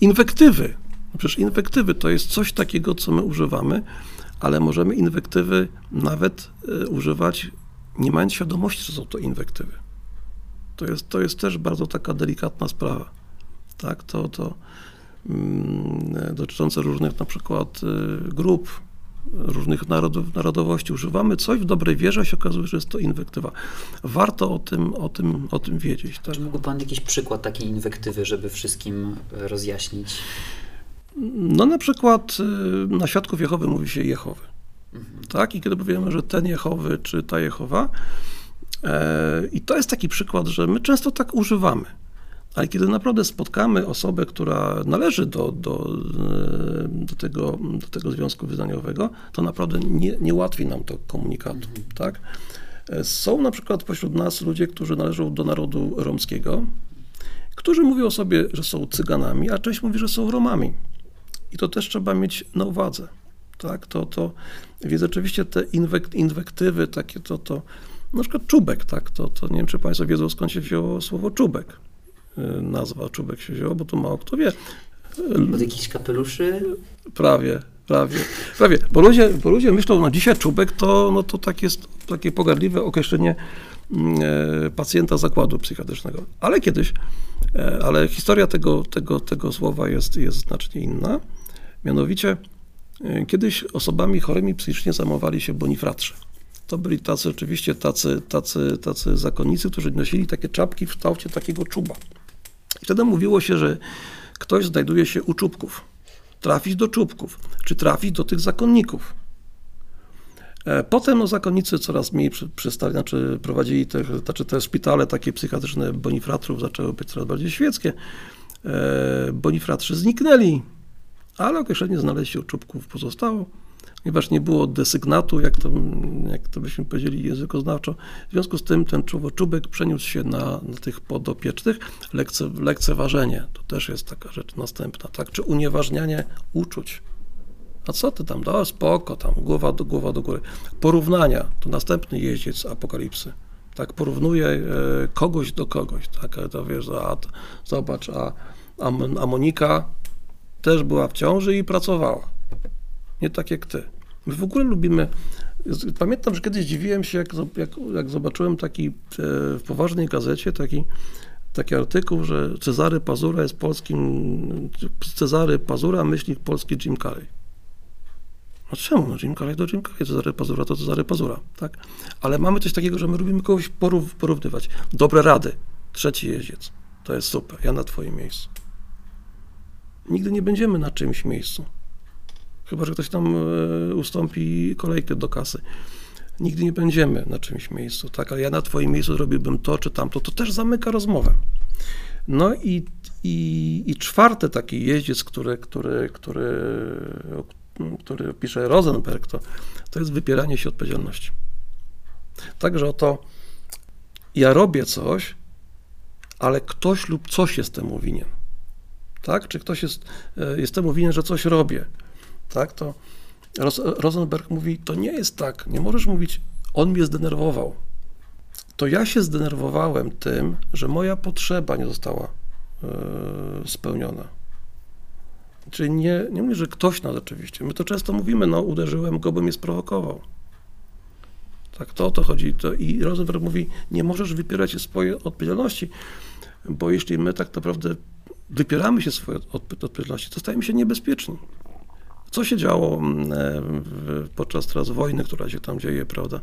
Inwektywy. No Przecież inwektywy to jest coś takiego, co my używamy, ale możemy inwektywy nawet e, używać, nie mając świadomości, że są to inwektywy. To jest, to jest też bardzo taka delikatna sprawa. Tak, to, to mm, dotyczące różnych na przykład y, grup, różnych narodów, narodowości. Używamy coś w dobrej wierze, się okazuje, że jest to inwektywa. Warto o tym, o tym, o tym wiedzieć. Tak? Czy mógłby Pan jakiś przykład takiej inwektywy, żeby wszystkim e, rozjaśnić? No na przykład y, na świadków Jehowy mówi się Jehowy. Tak? I kiedy powiemy, że ten Jehowy czy ta Jehowa, e, i to jest taki przykład, że my często tak używamy. Ale kiedy naprawdę spotkamy osobę, która należy do, do, e, do, tego, do tego związku wyznaniowego, to naprawdę nie, nie łatwi nam to komunikatu. Tak? E, Są na przykład pośród nas ludzie, którzy należą do narodu romskiego, którzy mówią o sobie, że są Cyganami, a część mówi, że są Romami. I to też trzeba mieć na uwadze. Tak, to, to, więc oczywiście te inwek, inwektywy, takie to, to, na przykład czubek, tak, to, to nie wiem, czy Państwo wiedzą, skąd się wzięło słowo czubek. Y, Nazwa czubek się wzięła, bo to mało kto wie. Od jakichś kapeluszy? Prawie, prawie, prawie. Bo ludzie, bo ludzie myślą, no dzisiaj czubek to, no to tak jest takie pogardliwe określenie mm, e, pacjenta zakładu psychiatrycznego. Ale kiedyś, e, ale historia tego, tego, tego słowa jest, jest znacznie inna. Mianowicie, e, kiedyś osobami chorymi psychicznie zajmowali się bonifratrzy. to byli tacy oczywiście tacy, tacy, tacy zakonnicy, którzy nosili takie czapki w kształcie takiego czuba. I wtedy mówiło się, że ktoś znajduje się u czubków. Trafić do czubków, czy trafić do tych zakonników. E, Potem no, zakonnicy coraz mniej przystali, znaczy prowadzili te, znaczy te szpitale takie psychiatryczne bonifratrów zaczęły być coraz bardziej świeckie. E, Bonifratrzy zniknęli, ale określenie znaleźć się u czubków pozostało, ponieważ nie było desygnatu, jak to, jak to byśmy powiedzieli językoznawczo. W związku z tym ten czubek przeniósł się na, na tych podopiecznych. Lekce, lekceważenie to też jest taka rzecz następna, tak? Czy unieważnianie uczuć. A co ty tam? No spoko, tam głowa do, głowa do góry. Porównania to następny jeździec apokalipsy. Tak, porównuje e, kogoś do kogoś. Tak, to wiesz, a, zobacz, a, a Monika też była w ciąży i pracowała. Nie tak jak ty. My w ogóle lubimy. Pamiętam, że kiedyś dziwiłem się, jak, jak, jak zobaczyłem taki e, w poważnej gazecie taki, taki artykuł, że Cezary Pazura jest polskim. Cezary Pazura, myślnik polski Jim Carrey. No czemu? No Jim Carrey to Jim Carrey, Cezary Pazura to Cezary Pazura, tak? Ale mamy coś takiego, że my lubimy kogoś porów, porównywać. Dobre rady. Trzeci jeździec. To jest super. Ja na twoim miejscu. Nigdy nie będziemy na czymś miejscu. Chyba, że ktoś tam e, ustąpi kolejkę do kasy. Nigdy nie będziemy na czymś miejscu, tak? Ale ja na twoim miejscu zrobiłbym to czy tamto. To też zamyka rozmowę. No i, i, i czwarty taki jeździec, który, który, który, który pisze Rosenberg, to, to jest wypieranie się odpowiedzialności. Także oto ja robię coś, ale ktoś lub coś jest temu winien. Tak? Czy ktoś jest, e, jest temu winien, że coś robię. Tak? To Ros- Rosenberg mówi, to nie jest tak. Nie możesz mówić, on mnie zdenerwował. To ja się zdenerwowałem tym, że moja potrzeba nie została e, spełniona. Czyli nie, nie mówię, że ktoś nas oczywiście. My to często mówimy, no uderzyłem go, bo mnie sprowokował. Tak, to o to chodzi. To, I Rosenberg mówi, nie możesz wypierać się swojej odpowiedzialności, bo jeśli my tak naprawdę wypieramy się swojej odp- odpowiedzialności, to stajemy się niebezpieczni. Co się działo mm, podczas teraz wojny, która się tam dzieje, prawda,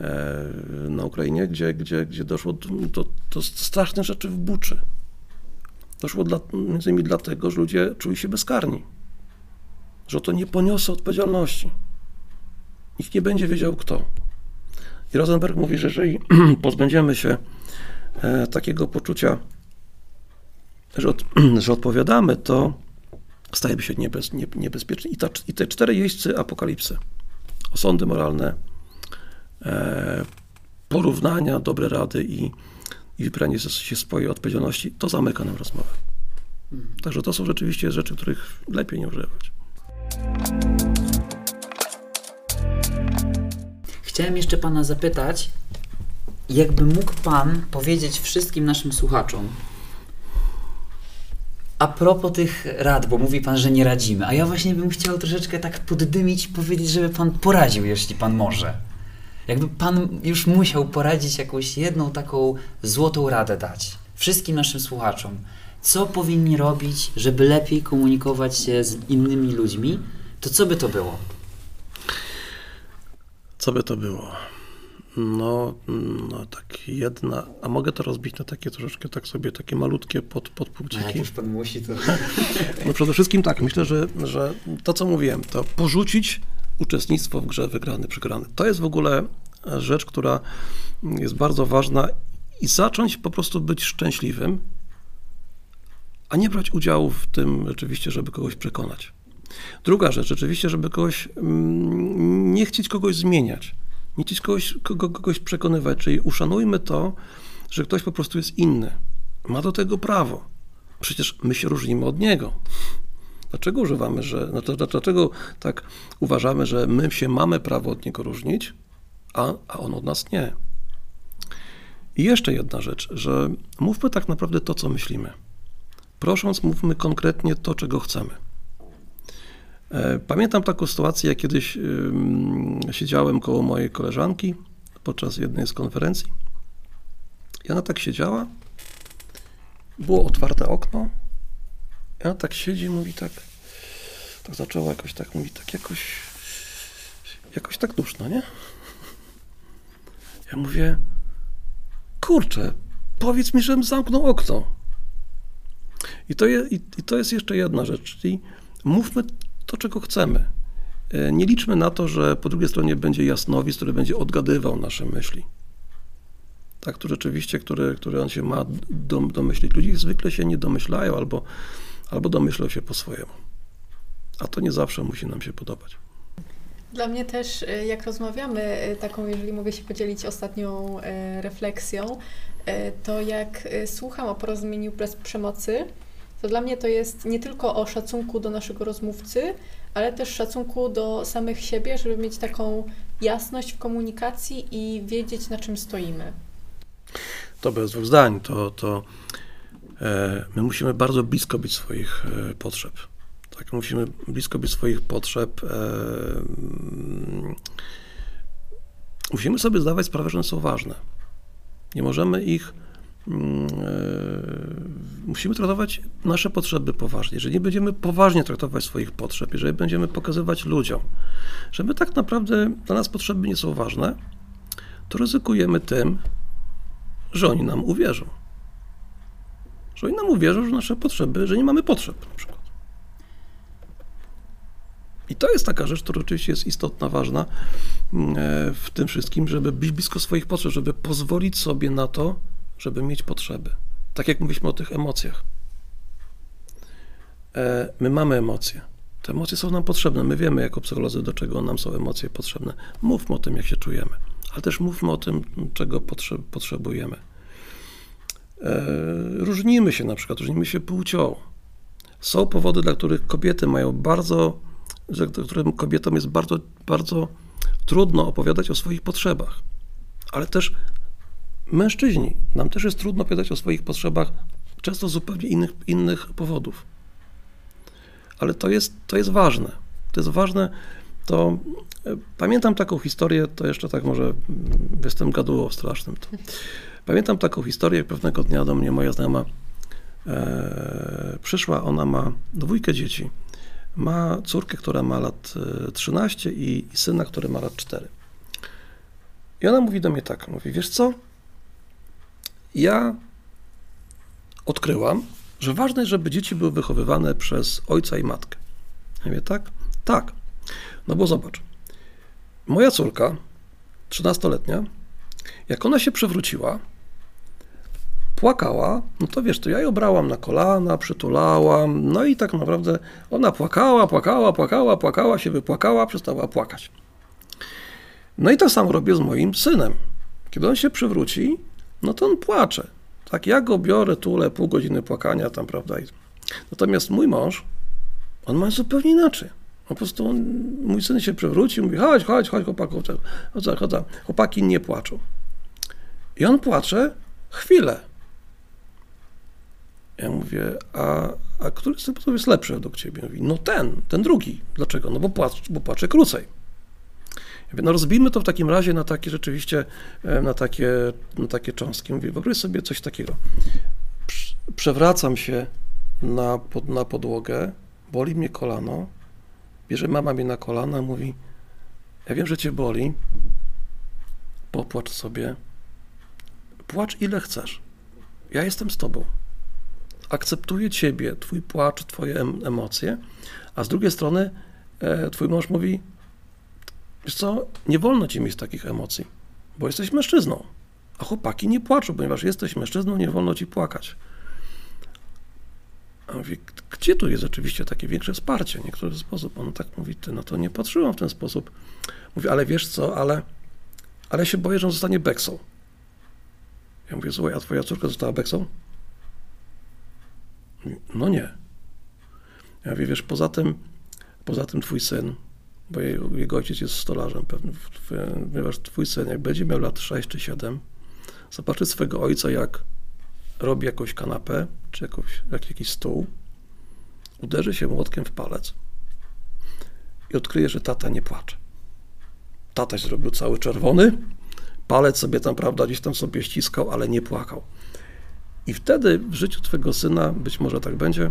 e, na Ukrainie, gdzie, gdzie, gdzie doszło do, do, do strasznych rzeczy w Buczy. Doszło dla, między innymi dlatego, że ludzie czuli się bezkarni, że to nie poniosą odpowiedzialności. Nikt nie będzie wiedział kto. I Rosenberg mówi, że jeżeli pozbędziemy się e, takiego poczucia, że, od, że odpowiadamy, to stajemy się niebez, nie, niebezpieczni. I, ta, I te cztery jeźdźcy apokalipsy, osądy moralne, e, porównania, dobre rady i, i wybranie się swojej odpowiedzialności, to zamyka nam rozmowę. Także to są rzeczywiście rzeczy, których lepiej nie używać. Chciałem jeszcze Pana zapytać, jakby mógł Pan powiedzieć wszystkim naszym słuchaczom, a propos tych rad, bo mówi Pan, że nie radzimy, a ja właśnie bym chciał troszeczkę tak poddymić i powiedzieć, żeby Pan poradził, jeśli Pan może. Jakby Pan już musiał poradzić jakąś jedną taką złotą radę dać wszystkim naszym słuchaczom. Co powinni robić, żeby lepiej komunikować się z innymi ludźmi, to co by to było? Co by to było? No, no tak jedna, a mogę to rozbić na takie troszeczkę tak sobie, takie malutkie pod, No, jak podpunkciki. już Pan musi, to... No przede wszystkim tak, myślę, że, że to co mówiłem, to porzucić uczestnictwo w grze wygrany, przegrany. To jest w ogóle rzecz, która jest bardzo ważna i zacząć po prostu być szczęśliwym, a nie brać udziału w tym rzeczywiście, żeby kogoś przekonać. Druga rzecz, rzeczywiście, żeby kogoś, mm, nie chcieć kogoś zmieniać, nie chcieć kogoś, kogo, kogoś przekonywać, czyli uszanujmy to, że ktoś po prostu jest inny. Ma do tego prawo. Przecież my się różnimy od niego. Dlaczego używamy, że, no dlaczego tak uważamy, że my się mamy prawo od niego różnić, a, a on od nas nie? I jeszcze jedna rzecz, że mówmy tak naprawdę to, co myślimy. Prosząc, mówmy konkretnie to, czego chcemy. E, Pamiętam taką sytuację, jak kiedyś siedziałem koło mojej koleżanki podczas jednej z konferencji. I ona tak siedziała, było otwarte okno, i ona tak siedzi mówi tak, tak zaczęła jakoś tak, mówi tak jakoś, jakoś tak duszno, nie? Ja mówię, kurczę, powiedz mi, żebym zamknął okno. I to, je, i, I to jest jeszcze jedna rzecz, czyli mówmy to, czego chcemy. E, Nie liczmy na to, że po drugiej stronie będzie jasnowic, który będzie odgadywał nasze myśli. Tak, to rzeczywiście, które, które on się ma dom, domyślić. Ludzie zwykle się nie domyślają albo, albo domyślą się po swojemu. A to nie zawsze musi nam się podobać. Dla mnie też, y, jak rozmawiamy, y, taką, jeżeli mogę się podzielić ostatnią refleksją, to jak słucham o porozumieniu bez przemocy, to dla mnie to jest nie tylko o szacunku do naszego rozmówcy, ale też szacunku do samych siebie, żeby mieć taką jasność w komunikacji i wiedzieć, na czym stoimy. To bez dwóch zdań. To, to e, my musimy bardzo blisko być swoich e, potrzeb. Tak, musimy blisko być swoich potrzeb. E, mm, musimy sobie zdawać sprawę, że one są ważne. Nie możemy ich. Mm, e, Musimy traktować nasze potrzeby poważnie. Jeżeli nie będziemy poważnie traktować swoich potrzeb, jeżeli będziemy pokazywać ludziom, że my tak naprawdę dla nas potrzeby nie są ważne, to ryzykujemy tym, że oni nam uwierzą. Że oni nam uwierzą, że nasze potrzeby, że nie mamy potrzeb na przykład. I to jest taka rzecz, która oczywiście jest istotna, ważna mm, e, w tym wszystkim, żeby być blisko swoich potrzeb, żeby pozwolić sobie na to, żeby mieć potrzeby. Tak jak mówiliśmy o tych emocjach. E, My mamy emocje. Te emocje są nam potrzebne. My wiemy jako psycholodzy, do czego nam są emocje potrzebne. Mówmy o tym, jak się czujemy, ale też mówmy o tym, czego potrze- potrzebujemy. E, Różnimy się na przykład, różnimy się płcią. Są powody, dla których kobiety mają bardzo, że którym kobietom jest bardzo, bardzo trudno opowiadać o swoich potrzebach. Ale też mężczyźni, nam też jest trudno opowiadać o swoich potrzebach, często z zupełnie innych, innych powodów. Ale to jest, to jest ważne. To jest ważne. To e, pamiętam taką historię, to jeszcze tak może mm, jestem gadułą strasznym. To. Pamiętam taką historię, pewnego dnia do mnie moja znajoma e, przyszła, ona ma dwójkę dzieci. Ma córkę, która ma lat e, 13 i, i syna, który ma lat 4. I ona mówi do mnie tak, mówi, wiesz co, ja odkryłam, że ważne jest, żeby dzieci były wychowywane przez ojca i matkę. Ja mówię, tak? Tak. No bo zobacz, moja córka, 13-letnia, jak ona się przewróciła, płakała, no to wiesz, to ja ją brałam na kolana, przytulałam, no i tak naprawdę ona płakała, płakała, płakała, płakała, się wypłakała, przestała płakać. No i to samo robię z moim synem. Kiedy on się przewróci, no to on płacze. Tak, ja go biorę, tulę, pół godziny płakania tam, prawda. Natomiast mój mąż, on ma zupełnie inaczej. Po prostu on, mój syn się przewrócił, mówi, chodź, chodź, chodź, chłopaku, chodź, chodź, chodź. Chłopaki nie płaczą. I on płacze chwilę. Ja mówię, a, a który z tych jest lepszy według ciebie? Mówi, no ten, ten drugi. Dlaczego? No bo, płacz, bo płacze krócej. No rozbijmy to w takim razie na takie rzeczywiście, e, na takie, na takie cząstki. Mówię, wyobraź sobie coś takiego. Prz- Przewracam się na, pod, na podłogę, boli mnie kolano, bierze mama mnie na kolana, mówi, ja wiem, że cię boli, popłacz sobie, płacz ile chcesz. Ja jestem z tobą. Akceptuję ciebie, twój płacz, twoje em- emocje, a z drugiej strony e, twój mąż mówi, wiesz co, nie wolno ci mieć takich emocji, bo jesteś mężczyzną, a chłopaki nie płaczą, ponieważ jesteś mężczyzną, nie wolno ci płakać. A mówi, gdzie tu jest rzeczywiście takie większe wsparcie? W niektóry sposób. On tak mówi, ty, no to nie patrzyłam w ten sposób. Mówi, ale wiesz co, ale, ale się boję, że on zostanie beksą. Ja mówię, słuchaj, a twoja córka została beksą? No nie. Ja mówię, wiesz, poza tym, poza tym twój syn, bo jego, ojciec jest stolarzem ponieważ twój syn, jak będzie miał lat 6 czy 7, zobaczy swojego ojca, jak robi jakąś kanapę, czy jakąś, jak, jakiś stół, uderzy się młotkiem w palec i odkryje, że tata nie płacze. Tataś zrobił cały czerwony, palec sobie tam, prawda, gdzieś tam sobie ściskał, ale nie płakał. I wtedy w życiu twojego syna, być może tak będzie,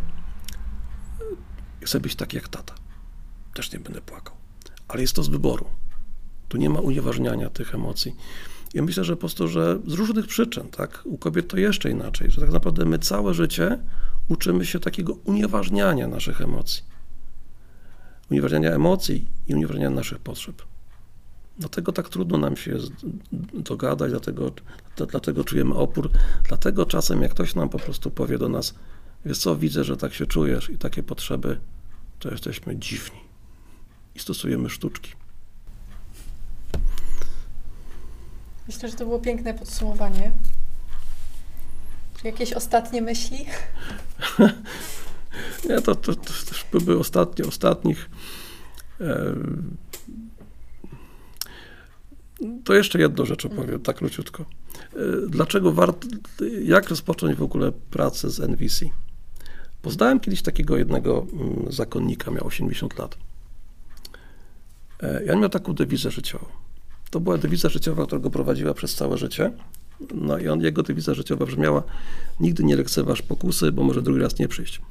chcę być tak jak tata. Też nie będę płakał. Ale jest to z wyboru. Tu nie ma unieważniania tych emocji. I myślę, że po prostu, że z różnych przyczyn, tak, u kobiet to jeszcze inaczej, że tak naprawdę my całe życie uczymy się takiego unieważniania naszych emocji. Unieważniania emocji i unieważniania naszych potrzeb. Dlatego tak trudno nam się dogadać, dlatego, dlatego czujemy opór, dlatego czasem jak ktoś nam po prostu powie do nas, wiesz co, widzę, że tak się czujesz i takie potrzeby, to jesteśmy dziwni i stosujemy sztuczki. Myślę, że to było piękne podsumowanie. Czy jakieś ostatnie myśli? Nie, to, to, to też były ostatnie, ostatnich. To jeszcze jedną rzecz opowiem, tak króciutko. E, Dlaczego warto, jak rozpocząć w ogóle pracę z NVC? Poznałem kiedyś takiego jednego mm, zakonnika, miał 80 lat. E, I on miał taką dewizę życiową. To była dewiza życiowa, która go prowadziła przez całe życie. No i on, jego dewiza życiowa brzmiała nigdy nie lekceważ pokusy, bo może drugi raz nie przyjść.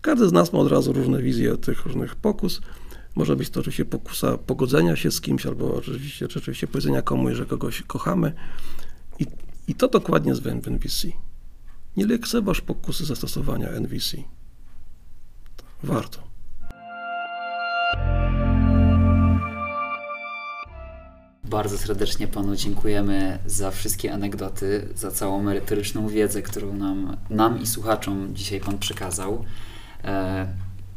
Każdy z nas ma od razu różne wizje tych różnych pokus. Może być to oczywiście pokusa pogodzenia się z kimś, albo oczywiście, rzeczywiście powiedzenia komuś, że kogoś kochamy. I, i to dokładnie jest w NVC. Nie lekceważ pokusy zastosowania NVC. Warto. Bardzo serdecznie Panu dziękujemy za wszystkie anegdoty, za całą merytoryczną wiedzę, którą nam, nam i słuchaczom dzisiaj Pan przekazał. E,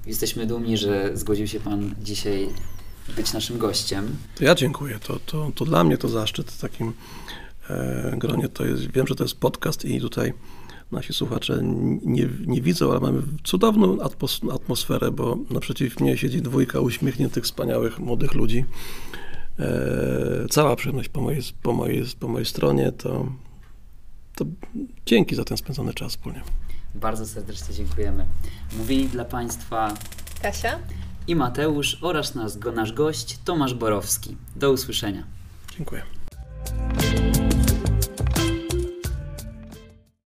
jesteśmy dumni, że zgodził się Pan dzisiaj być naszym gościem. To ja dziękuję. To, to, to dla mnie to zaszczyt w takim e, gronie. To jest, wiem, że to jest podcast i tutaj nasi słuchacze nie, nie widzą, ale mamy cudowną atmos, atmosferę, bo naprzeciw mnie siedzi dwójka uśmiechniętych, wspaniałych, młodych ludzi. E, cała przyjemność po mojej, po mojej, po mojej stronie, to, to dzięki za ten spędzony czas wspólnie. Bardzo serdecznie dziękujemy. Mówili dla Państwa Kasia? i Mateusz oraz nasz, nasz gość Tomasz Borowski. Do usłyszenia. Dziękuję.